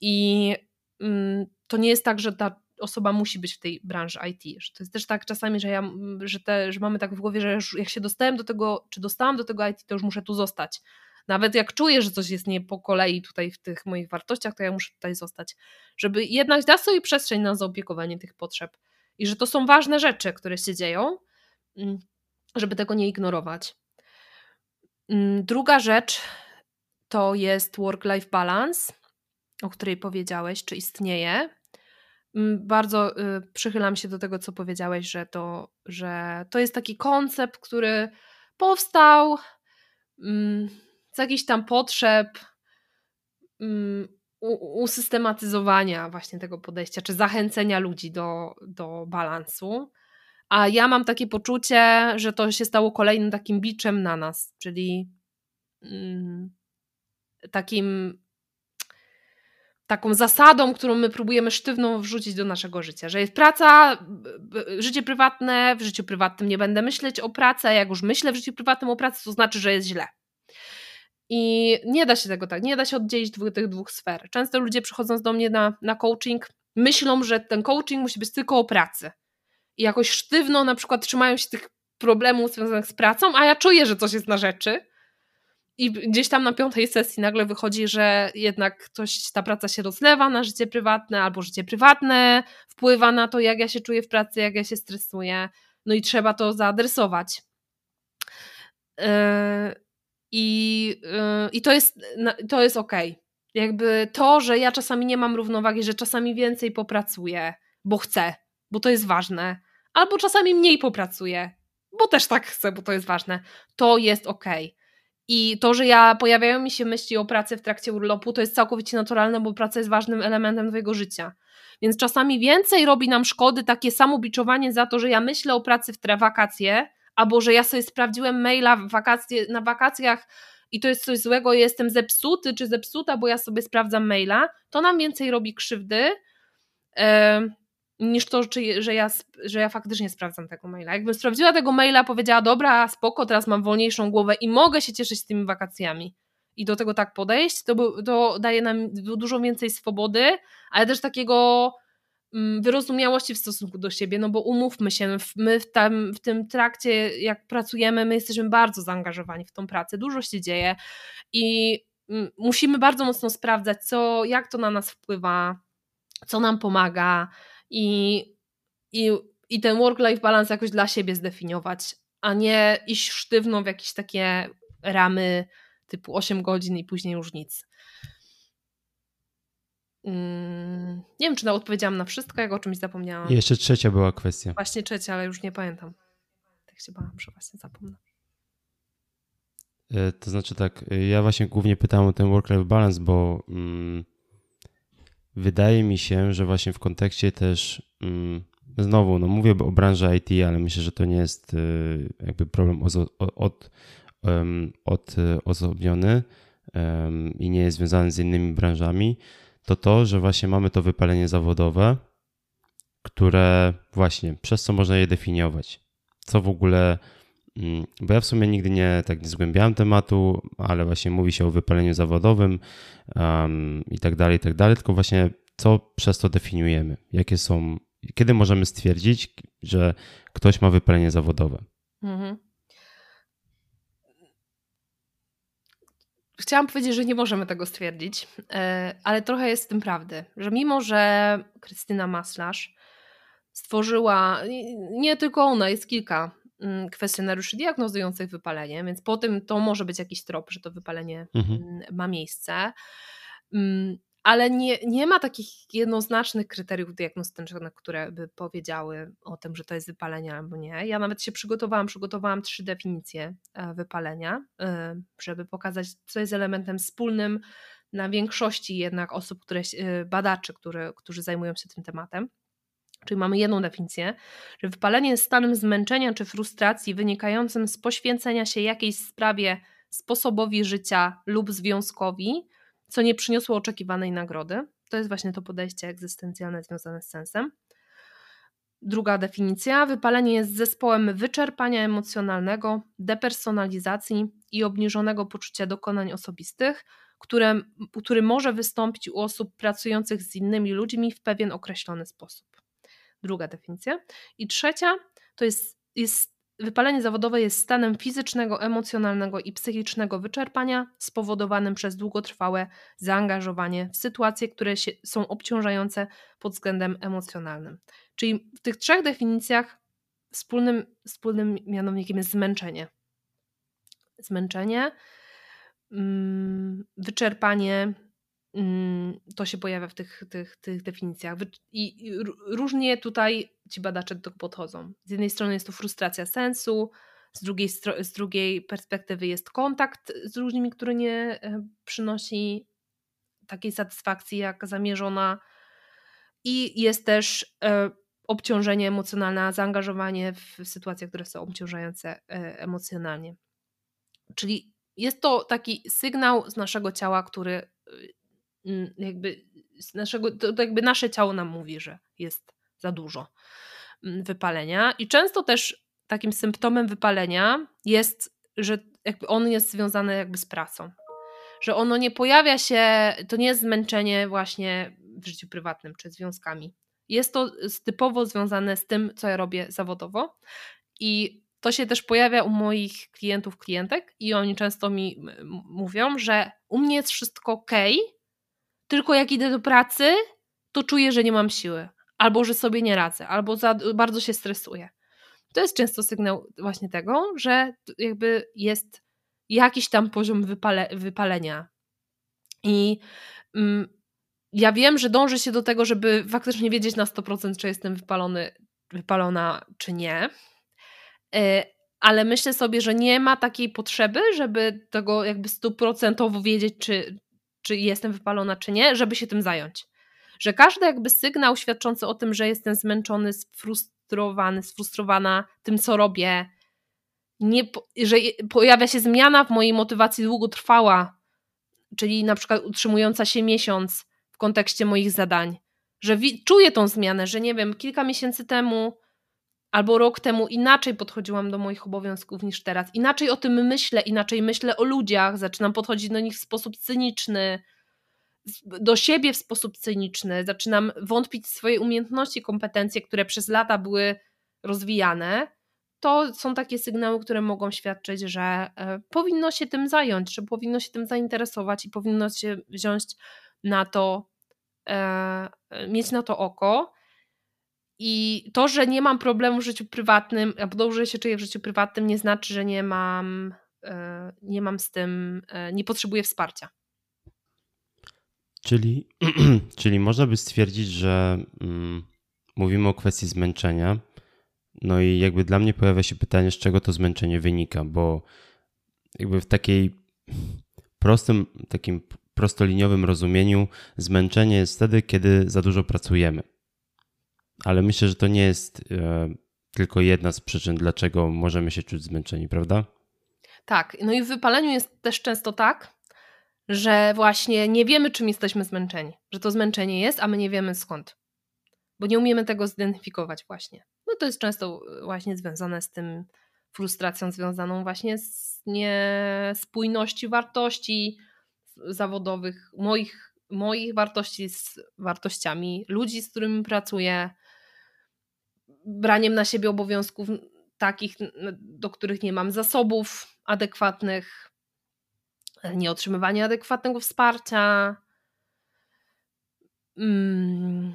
i mm, to nie jest tak, że ta osoba musi być w tej branży IT. To jest też tak czasami, że, ja, że, te, że mamy tak w głowie, że jak się dostałem do tego, czy dostałam do tego IT, to już muszę tu zostać. Nawet jak czuję, że coś jest nie po kolei tutaj w tych moich wartościach, to ja muszę tutaj zostać. Żeby jednak dać sobie przestrzeń na zaopiekowanie tych potrzeb. I że to są ważne rzeczy, które się dzieją mm, żeby tego nie ignorować. Mm, druga rzecz to jest work-life balance, o której powiedziałeś, czy istnieje. Mm, bardzo y, przychylam się do tego, co powiedziałeś, że to, że to jest taki koncept, który powstał mm, z jakichś tam potrzeb usystematyzowania właśnie tego podejścia, czy zachęcenia ludzi do, do balansu. A ja mam takie poczucie, że to się stało kolejnym takim biczem na nas, czyli mm, takim taką zasadą, którą my próbujemy sztywną wrzucić do naszego życia, że jest praca, życie prywatne, w życiu prywatnym nie będę myśleć o pracy, a jak już myślę w życiu prywatnym o pracy, to znaczy, że jest źle. I nie da się tego tak, nie da się oddzielić dwóch, tych dwóch sfer. Często ludzie przychodząc do mnie na, na coaching, myślą, że ten coaching musi być tylko o pracy. Jakoś sztywno na przykład trzymają się tych problemów związanych z pracą, a ja czuję, że coś jest na rzeczy i gdzieś tam na piątej sesji nagle wychodzi, że jednak coś, ta praca się rozlewa na życie prywatne, albo życie prywatne wpływa na to, jak ja się czuję w pracy, jak ja się stresuję. No i trzeba to zaadresować. Yy, I, yy, i to jest, to jest ok. Jakby to, że ja czasami nie mam równowagi, że czasami więcej popracuję, bo chcę, bo to jest ważne, albo czasami mniej popracuję, bo też tak chcę, bo to jest ważne, to jest ok. I to, że ja pojawiają mi się myśli o pracy w trakcie urlopu, to jest całkowicie naturalne, bo praca jest ważnym elementem twojego życia. Więc czasami więcej robi nam szkody takie samobiczowanie za to, że ja myślę o pracy w wakacje, albo że ja sobie sprawdziłem maila wakacje, na wakacjach i to jest coś złego, jestem zepsuty czy zepsuta, bo ja sobie sprawdzam maila, to nam więcej robi krzywdy. Yy, niż to, że, ja, że ja faktycznie sprawdzam tego maila. Jakbym sprawdziła tego maila, powiedziała, dobra, spoko, teraz mam wolniejszą głowę i mogę się cieszyć tymi wakacjami i do tego tak podejść, to, to daje nam dużo więcej swobody, ale też takiego mm, wyrozumiałości w stosunku do siebie, no bo umówmy się, my w, tam, w tym trakcie, jak pracujemy, my jesteśmy bardzo zaangażowani w tą pracę, dużo się dzieje i mm, musimy bardzo mocno sprawdzać, co, jak to na nas wpływa, co nam pomaga, i, i, i ten work-life balance jakoś dla siebie zdefiniować, a nie iść sztywno w jakieś takie ramy typu 8 godzin i później już nic. Mm, nie wiem, czy na odpowiedziałam na wszystko, jak o czymś zapomniałam. I jeszcze trzecia była kwestia. Właśnie trzecia, ale już nie pamiętam. Tak się bałam, że właśnie zapomnę. E, to znaczy tak, e, ja właśnie głównie pytałem o ten work-life balance, bo mm, wydaje mi się, że właśnie w kontekście też mm, znowu, no mówię o branży IT, ale myślę, że to nie jest y, jakby problem od, od, od, odosobniony i nie jest związany z innymi branżami, to to, że właśnie mamy to wypalenie zawodowe, które właśnie przez co można je definiować. Co w ogóle, bo ja w sumie nigdy nie tak nie zgłębiałem tematu, ale właśnie mówi się o wypaleniu zawodowym um, i tak dalej, i tak dalej, tylko właśnie co przez to definiujemy, jakie są, kiedy możemy stwierdzić, że ktoś ma wypalenie zawodowe. Mhm. Chciałam powiedzieć, że nie możemy tego stwierdzić, e, ale trochę jest w tym prawdy, że mimo, że Krystyna Maslarz stworzyła, nie tylko ona, jest kilka mm, kwestionariuszy diagnozujących wypalenie, więc po tym to może być jakiś trop, że to wypalenie mhm. Mm, ma miejsce. Mm, ale nie, nie ma takich jednoznacznych kryteriów diagnostycznych, które by powiedziały o tym, że to jest wypalenie albo nie. Ja nawet się przygotowałam, przygotowałam trzy definicje e, wypalenia, e, żeby pokazać, co jest elementem wspólnym na większości jednak osób, które, e, badaczy, które, którzy zajmują się tym tematem. Czyli mamy jedną definicję, że wypalenie jest stanem zmęczenia czy frustracji wynikającym z poświęcenia się jakiejś sprawie, sposobowi życia lub związkowi, co nie przyniosło oczekiwanej nagrody. To jest właśnie to podejście egzystencjalne związane z sensem. Druga definicja: wypalenie jest zespołem wyczerpania emocjonalnego, depersonalizacji i obniżonego poczucia dokonań osobistych, które, który może wystąpić u osób pracujących z innymi ludźmi w pewien określony sposób. Druga definicja. I trzecia to jest, jest Wypalenie zawodowe jest stanem fizycznego, emocjonalnego i psychicznego wyczerpania spowodowanym przez długotrwałe zaangażowanie w sytuacje, które się, są obciążające pod względem emocjonalnym. Czyli w tych trzech definicjach wspólnym, wspólnym mianownikiem jest zmęczenie. Zmęczenie, mm, wyczerpanie, to się pojawia w tych, tych, tych definicjach. I różnie tutaj ci badacze do tego podchodzą. Z jednej strony jest to frustracja sensu, z drugiej, z drugiej perspektywy jest kontakt z różnymi, który nie e, przynosi takiej satysfakcji jak zamierzona i jest też e, obciążenie emocjonalne, zaangażowanie w sytuacje, które są obciążające e, emocjonalnie. Czyli jest to taki sygnał z naszego ciała, który jakby z naszego, to jakby nasze ciało nam mówi, że jest za dużo mm, wypalenia. I często też takim symptomem wypalenia jest, że jakby on jest związany jakby z pracą. Że ono nie pojawia się, to nie jest zmęczenie właśnie w życiu prywatnym czy związkami. Jest to typowo związane z tym, co ja robię zawodowo. I to się też pojawia u moich klientów, klientek, i oni często mi mówią, że u mnie jest wszystko ok, tylko jak idę do pracy, to czuję, że nie mam siły, albo że sobie nie radzę, albo za, bardzo się stresuję. To jest często sygnał właśnie tego, że jakby jest jakiś tam poziom wypale, wypalenia. I mm, ja wiem, że dąży się do tego, żeby faktycznie wiedzieć na 100%, czy jestem wypalony, wypalona, czy nie. E, ale myślę sobie, że nie ma takiej potrzeby, żeby tego jakby stuprocentowo wiedzieć, czy, czy jestem wypalona, czy nie, żeby się tym zająć. Że każdy jakby sygnał świadczący o tym, że jestem zmęczony, sfrustrowany, sfrustrowana tym, co robię, nie, że pojawia się zmiana w mojej motywacji długotrwała, czyli na przykład utrzymująca się miesiąc w kontekście moich zadań, że czuję tą zmianę, że nie wiem, kilka miesięcy temu albo rok temu inaczej podchodziłam do moich obowiązków niż teraz. Inaczej o tym myślę, inaczej myślę o ludziach, zaczynam podchodzić do nich w sposób cyniczny, do siebie w sposób cyniczny, zaczynam wątpić w swoje umiejętności, kompetencje, które przez lata były rozwijane. To są takie sygnały, które mogą świadczyć, że e, powinno się tym zająć, że powinno się tym zainteresować i powinno się wziąć na to, e, mieć na to oko. I to, że nie mam problemu w życiu prywatnym, albo dobrze się czuję w życiu prywatnym, nie znaczy, że nie mam, e, nie mam z tym, e, nie potrzebuję wsparcia. Czyli, (clears throat) czyli można by stwierdzić, że mm, mówimy o kwestii zmęczenia. No i jakby dla mnie pojawia się pytanie, z czego to zmęczenie wynika, bo jakby w takiej prostym, takim prostoliniowym rozumieniu zmęczenie jest wtedy, kiedy za dużo pracujemy ale myślę, że to nie jest e, tylko jedna z przyczyn, dlaczego możemy się czuć zmęczeni, prawda? Tak, no i w wypaleniu jest też często tak, że właśnie nie wiemy, czym jesteśmy zmęczeni, że to zmęczenie jest, a my nie wiemy skąd, bo nie umiemy tego zidentyfikować właśnie. No to jest często właśnie związane z tym frustracją związaną właśnie z niespójności wartości zawodowych, moich, moich wartości z wartościami ludzi, z którymi pracuję, braniem na siebie obowiązków takich, do których nie mam zasobów adekwatnych, nieotrzymywanie adekwatnego wsparcia. Mm.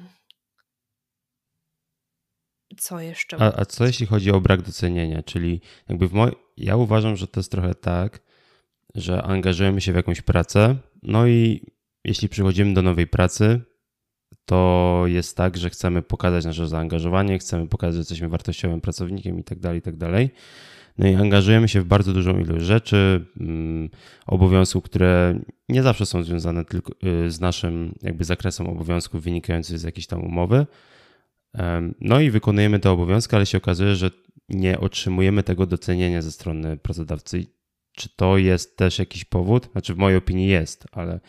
Co jeszcze? A, a, co jeśli chodzi o brak docenienia? Czyli jakby w moj... ja uważam, że to jest trochę tak, że angażujemy się w jakąś pracę, no i jeśli przychodzimy do nowej pracy, to jest tak, że chcemy pokazać nasze zaangażowanie, chcemy pokazać, że jesteśmy wartościowym pracownikiem i tak dalej, i tak. No i angażujemy się w bardzo dużą ilość rzeczy, mm, obowiązków, które nie zawsze są związane tylko y, z naszym jakby zakresem obowiązków wynikających z jakiejś tam umowy. No i wykonujemy te obowiązki, ale się okazuje, że nie otrzymujemy tego docenienia ze strony pracodawcy. Czy to jest też jakiś powód? Znaczy, w mojej opinii jest, ale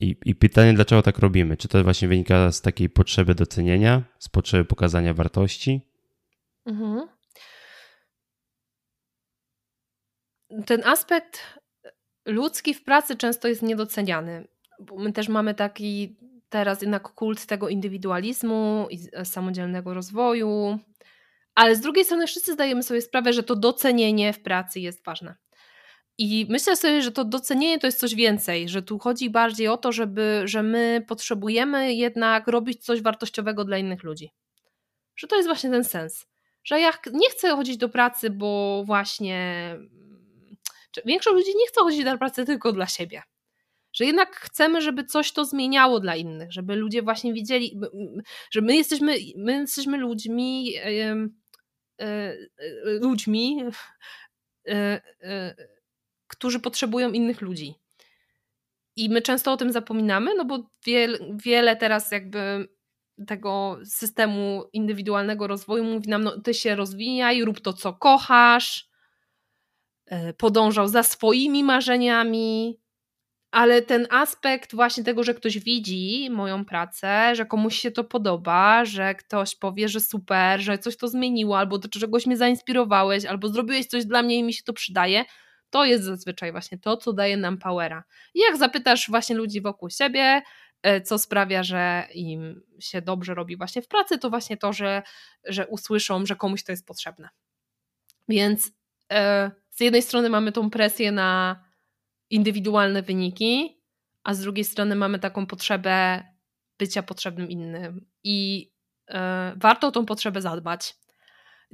i, I pytanie, dlaczego tak robimy? Czy to właśnie wynika z takiej potrzeby docenienia, z potrzeby pokazania wartości? Mhm. Ten aspekt ludzki w pracy często jest niedoceniany. Bo my też mamy taki teraz jednak kult tego indywidualizmu i samodzielnego rozwoju, ale z drugiej strony wszyscy zdajemy sobie sprawę, że to docenienie w pracy jest ważne. I myślę sobie, że to docenienie to jest coś więcej, że tu chodzi bardziej o to, żeby, że my potrzebujemy jednak robić coś wartościowego dla innych ludzi. Że to jest właśnie ten sens. Że ja nie chcę chodzić do pracy, bo właśnie. Większość ludzi nie chce chodzić do pracy tylko dla siebie. Że jednak chcemy, żeby coś to zmieniało dla innych, żeby ludzie właśnie widzieli, że my jesteśmy, my jesteśmy ludźmi, yy, yy, ludźmi (laughs) którzy potrzebują innych ludzi. I my często o tym zapominamy, no bo wiele, wiele teraz jakby tego systemu indywidualnego rozwoju mówi nam, no ty się rozwijaj, rób to, co kochasz, e, podążał za swoimi marzeniami, ale ten aspekt właśnie tego, że ktoś widzi moją pracę, że komuś się to podoba, że ktoś powie, że super, że coś to zmieniło, albo do czegoś mnie zainspirowałeś, albo zrobiłeś coś dla mnie i mi się to przydaje, to jest zazwyczaj właśnie to, co daje nam powera. I jak zapytasz właśnie ludzi wokół siebie, e, co sprawia, że im się dobrze robi właśnie w pracy, to właśnie to, że, że usłyszą, że komuś to jest potrzebne. Więc e, z jednej strony mamy tą presję na indywidualne wyniki, a z drugiej strony mamy taką potrzebę bycia potrzebnym innym. I e, warto o tą potrzebę zadbać.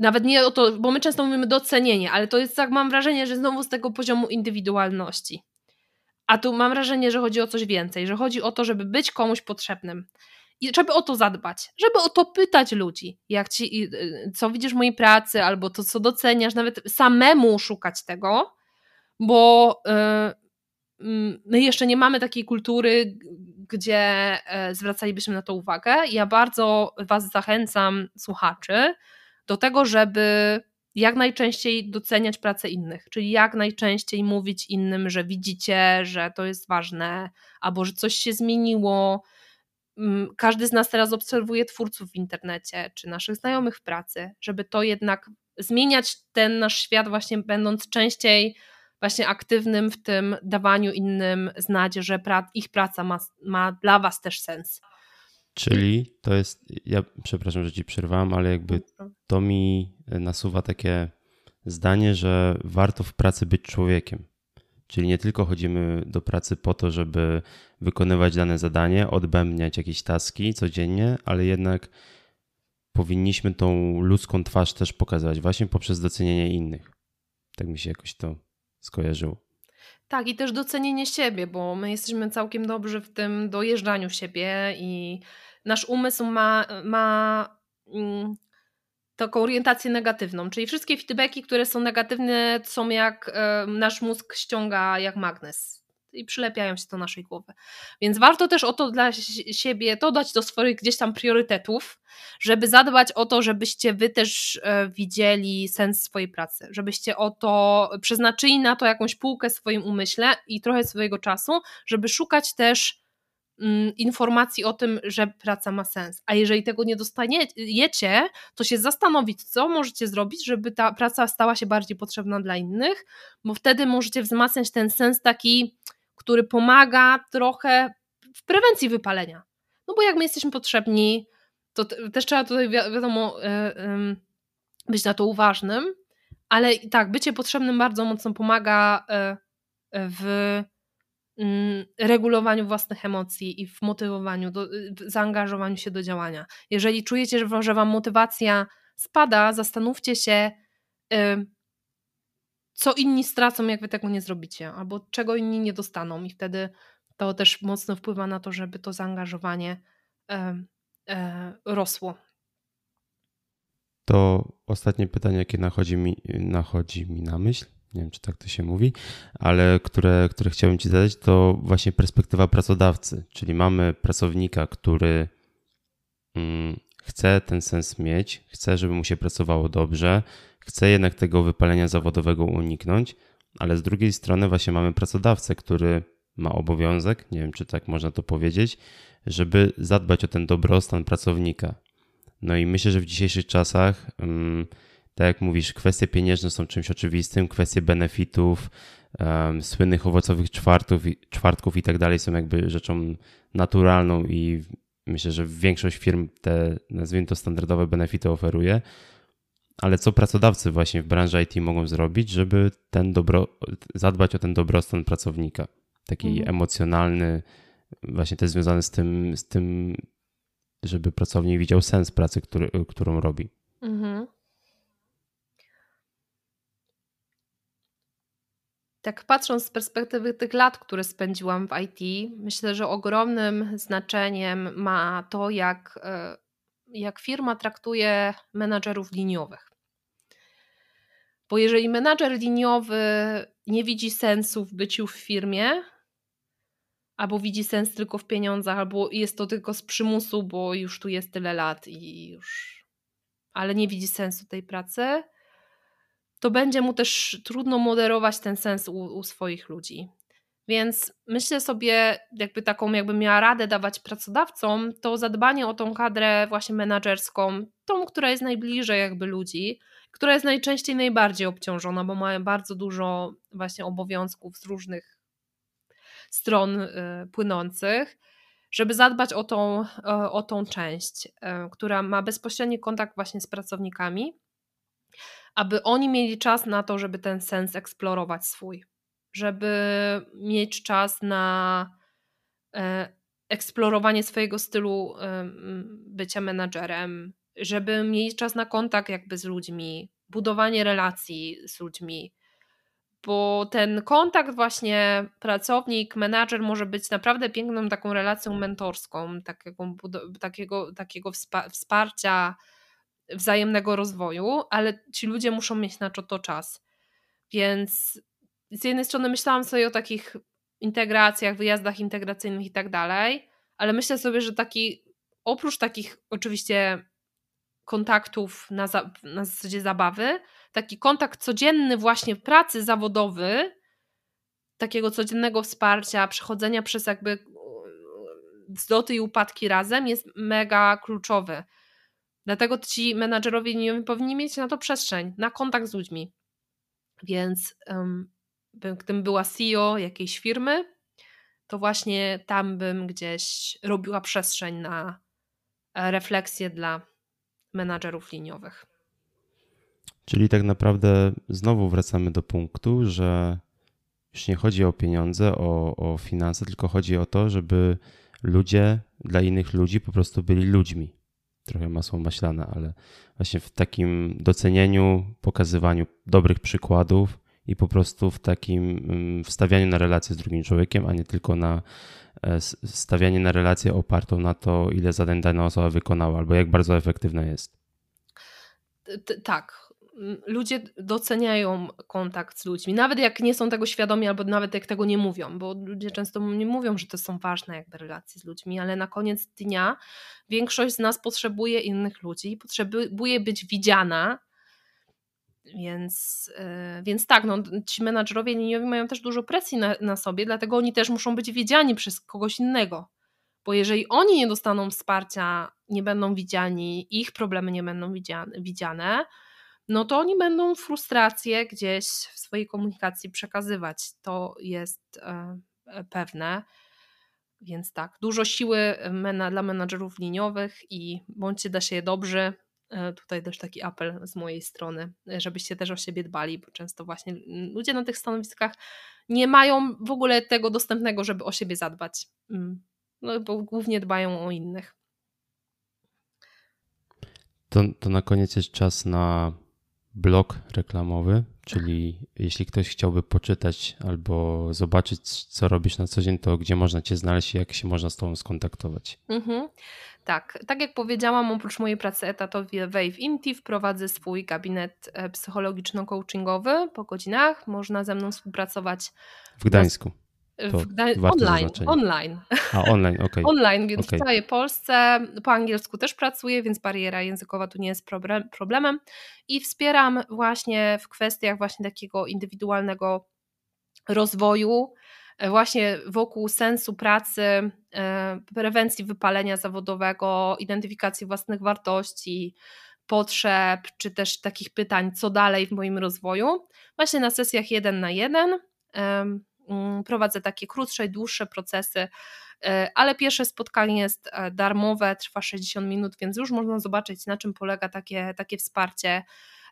Nawet nie o to, bo my często mówimy docenienie, ale to jest tak, mam wrażenie, że znowu z tego poziomu indywidualności. A tu mam wrażenie, że chodzi o coś więcej, że chodzi o to, żeby być komuś potrzebnym. I żeby o to zadbać, żeby o to pytać ludzi, jak ci, y, co widzisz w mojej pracy, albo to, co doceniasz, nawet samemu szukać tego, bo yy, my jeszcze nie mamy takiej kultury, gdzie e, zwracalibyśmy na to uwagę. Ja bardzo Was zachęcam, słuchaczy, do tego, żeby jak najczęściej doceniać pracę innych, czyli jak najczęściej mówić innym, że widzicie, że to jest ważne, albo że coś się zmieniło. Mm, każdy z nas teraz obserwuje twórców w internecie, czy naszych znajomych w pracy, żeby to jednak zmieniać ten nasz świat, właśnie będąc częściej właśnie aktywnym w tym dawaniu innym znać, że ich praca ma, ma dla Was też sens. Czyli to jest, ja przepraszam, że ci przerwałem, ale jakby to mi nasuwa takie zdanie, że warto w pracy być człowiekiem. Czyli nie tylko chodzimy do pracy po to, żeby wykonywać dane zadanie, odbębniać jakieś taski codziennie, ale jednak powinniśmy tą ludzką twarz też pokazać właśnie poprzez docenienie innych. Tak mi się jakoś to skojarzyło. Tak, i też docenienie siebie, bo my jesteśmy całkiem dobrzy w tym dojeżdżaniu siebie i nasz umysł ma, ma mm, taką orientację negatywną, czyli wszystkie feedbacki, które są negatywne, są jak nasz mózg ściąga jak magnes i przylepiają się do naszej głowy. Więc warto też o to dla siebie, to dać do swoich gdzieś tam priorytetów, żeby zadbać o to, żebyście wy też e, widzieli sens swojej pracy, żebyście o to przeznaczyli na to jakąś półkę w swoim umyśle i trochę swojego czasu, żeby szukać też mm, informacji o tym, że praca ma sens. A jeżeli tego nie dostaniecie, to się zastanowić, co możecie zrobić, żeby ta praca stała się bardziej potrzebna dla innych, bo wtedy możecie wzmacniać ten sens taki który pomaga trochę w prewencji wypalenia. No bo jak my jesteśmy potrzebni, to też trzeba tutaj wi wiadomo e, być na to uważnym, ale tak, bycie potrzebnym bardzo mocno pomaga e, w mm, regulowaniu własnych emocji i w motywowaniu, do, w zaangażowaniu się do działania. Jeżeli czujecie, że wam motywacja spada, zastanówcie się, co inni stracą, jak wy tego nie zrobicie, albo czego inni nie dostaną, i wtedy to też mocno wpływa na to, żeby to zaangażowanie e, e, rosło. To ostatnie pytanie, jakie nachodzi mi, nachodzi mi na myśl, nie wiem czy tak to się mówi, ale które, które chciałbym Ci zadać, to właśnie perspektywa pracodawcy, czyli mamy pracownika, który mm, chce ten sens mieć, chce, żeby mu się pracowało dobrze, chce jednak tego wypalenia zawodowego uniknąć, ale z drugiej strony właśnie mamy pracodawcę, który ma obowiązek, nie wiem czy tak można to powiedzieć, żeby zadbać o ten dobrostan pracownika. No i myślę, że w dzisiejszych czasach, mm, tak jak mówisz, kwestie pieniężne są czymś oczywistym, kwestie benefitów, słynnych owocowych czwartów, czwartków i tak dalej są jakby rzeczą naturalną i myślę, że większość firm te, nazwijmy to, standardowe benefity oferuje ale co pracodawcy właśnie w branży IT mogą zrobić, żeby ten dobro, zadbać o ten dobrostan pracownika, taki mhm. emocjonalny, właśnie też związany z tym, z tym, żeby pracownik widział sens pracy, który, którą robi. Mhm. Tak patrząc z perspektywy tych lat, które spędziłam w IT, myślę, że ogromnym znaczeniem ma to, jak, e, jak firma traktuje menadżerów liniowych. Bo jeżeli menadżer liniowy nie widzi sensu w byciu w firmie, albo widzi sens tylko w pieniądzach, albo jest to tylko z przymusu, bo już tu jest tyle lat i już. Ale nie widzi sensu tej pracy, to będzie mu też trudno moderować ten sens u, u swoich ludzi. Więc myślę sobie, jakby taką, jakbym miała radę dawać pracodawcom, to zadbanie o tą kadrę właśnie menadżerską, tą, która jest najbliżej jakby ludzi, która jest najczęściej najbardziej obciążona, bo mają bardzo dużo właśnie obowiązków z różnych stron y, płynących, żeby zadbać o tą, o tą część, y, która ma bezpośredni kontakt właśnie z pracownikami, aby oni mieli czas na to, żeby ten sens eksplorować swój żeby mieć czas na e, eksplorowanie swojego stylu bycia menadżerem, żeby mieć czas na kontakt jakby z ludźmi, budowanie relacji z ludźmi, bo ten kontakt właśnie pracownik, menadżer może być naprawdę piękną taką relacją mentorską, takiego, takiego, takiego wsparcia, wzajemnego rozwoju, ale ci ludzie muszą mieć na to czas. Więc z jednej strony myślałam sobie o takich integracjach, wyjazdach integracyjnych i tak dalej, ale myślę sobie, że taki oprócz takich oczywiście kontaktów na, za, na zasadzie zabawy, taki kontakt codzienny właśnie pracy zawodowy, takiego codziennego wsparcia, przechodzenia przez jakby wzloty i upadki razem jest mega kluczowy. Dlatego ci menadżerowie nie powinni mieć na to przestrzeń, na kontakt z ludźmi. Więc um, gdybym była CEO jakiejś firmy, to właśnie tam bym gdzieś robiła przestrzeń na e, refleksję dla menadżerów liniowych. Czyli tak naprawdę znowu wracamy do punktu, że już nie chodzi o pieniądze, o, o finanse, tylko chodzi o to, żeby ludzie dla innych ludzi po prostu byli ludźmi. Trochę masło maślane, ale właśnie w takim docenieniu, pokazywaniu dobrych przykładów, i po prostu w takim mm, wstawianiu na relację z drugim człowiekiem, a nie tylko na stawianie na relację opartą na to, ile zadań dana osoba wykonała, albo jak bardzo efektywna jest. Tak. Ludzie doceniają kontakt z ludźmi, nawet jak nie są tego świadomi, albo nawet jak tego nie mówią, bo ludzie często nie mówią, że to są ważne jakby relacje z ludźmi, ale na koniec dnia większość z nas potrzebuje innych ludzi, potrzebuje być widziana, więc, yy, więc tak, no, ci menadżerowie liniowi mają też dużo presji na, na sobie, dlatego oni też muszą być widziani przez kogoś innego. Bo jeżeli oni nie dostaną wsparcia, nie będą widziani, ich problemy nie będą widziane, no to oni będą frustrację gdzieś w swojej komunikacji przekazywać. To jest yy, pewne. Więc tak, dużo siły dla menadżerów liniowych i bądźcie da się dobrzy, E, tutaj też taki apel z mojej strony, e, żebyście też o siebie dbali, bo często właśnie ludzie na tych stanowiskach nie mają w ogóle tego dostępnego, żeby o siebie zadbać. Mm. No, bo głównie dbają o innych. To, to na koniec jest czas na blog reklamowy, czyli jeśli ktoś chciałby poczytać albo zobaczyć, co robisz na co dzień, to gdzie można Cię znaleźć i jak się można z Tobą skontaktować. Mhm. Tak, tak jak powiedziałam, oprócz mojej pracy etatowej w Intiv prowadzę swój gabinet e, psychologiczno-coachingowy po godzinach. Można ze mną współpracować. W Gdańsku. Online, online. A, online, okej. Okay. (laughs) online, więc okay. w całej Polsce. Po angielsku też pracuję, więc bariera językowa tu nie jest problemem. I wspieram właśnie w kwestiach właśnie takiego indywidualnego rozwoju, E, właśnie wokół sensu pracy, e, prewencji wypalenia zawodowego, identyfikacji własnych wartości, potrzeb, czy też takich pytań, co dalej w moim rozwoju. Właśnie na sesjach jeden na jeden prowadzę takie krótsze i dłuższe procesy, e, ale pierwsze spotkanie jest darmowe, trwa 60 minut, więc już można zobaczyć, na czym polega takie, takie wsparcie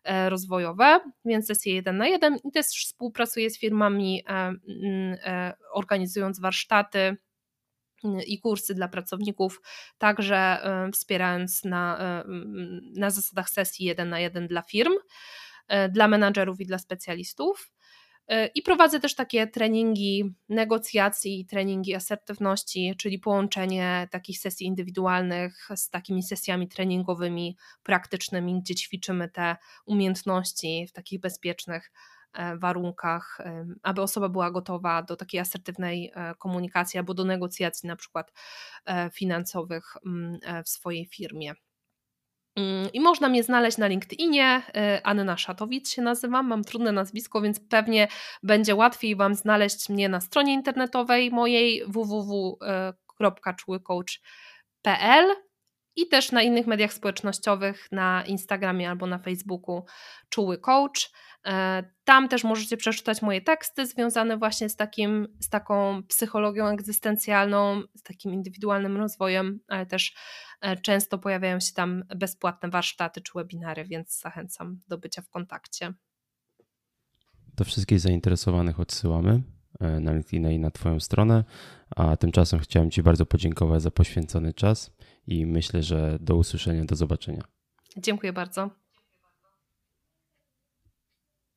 E, rozwojowe, więc sesje jeden na jeden i też współpracuję z firmami e, e, organizując warsztaty i kursy dla pracowników, także wspierając na, na zasadach sesji jeden na jeden dla firm, dla menadżerów i dla specjalistów. E, I prowadzę też takie treningi negocjacji, treningi asertywności, czyli połączenie takich sesji indywidualnych z takimi sesjami treningowymi, praktycznymi, gdzie ćwiczymy te umiejętności w takich bezpiecznych warunkach, aby osoba była gotowa do takiej asertywnej komunikacji albo do negocjacji na przykład finansowych mm, w swojej firmie. Mm, I można mnie znaleźć na LinkedInie. Y, Anna Szatowic się nazywam. Mam trudne nazwisko, więc pewnie będzie łatwiej Wam znaleźć mnie na stronie internetowej mojej www.czułycoach.pl i też na innych mediach społecznościowych, na Instagramie albo na Facebooku Czuły Coach. E, tam też możecie przeczytać moje teksty związane właśnie z, takim, z taką psychologią egzystencjalną, z takim indywidualnym rozwojem, ale też e, często pojawiają się tam bezpłatne warsztaty czy webinary, więc zachęcam do bycia w kontakcie. Do wszystkich zainteresowanych odsyłamy e, na LinkedIn i na Twoją stronę. A tymczasem chciałem Ci bardzo podziękować za poświęcony czas i myślę, że do usłyszenia, do zobaczenia. Dziękuję bardzo.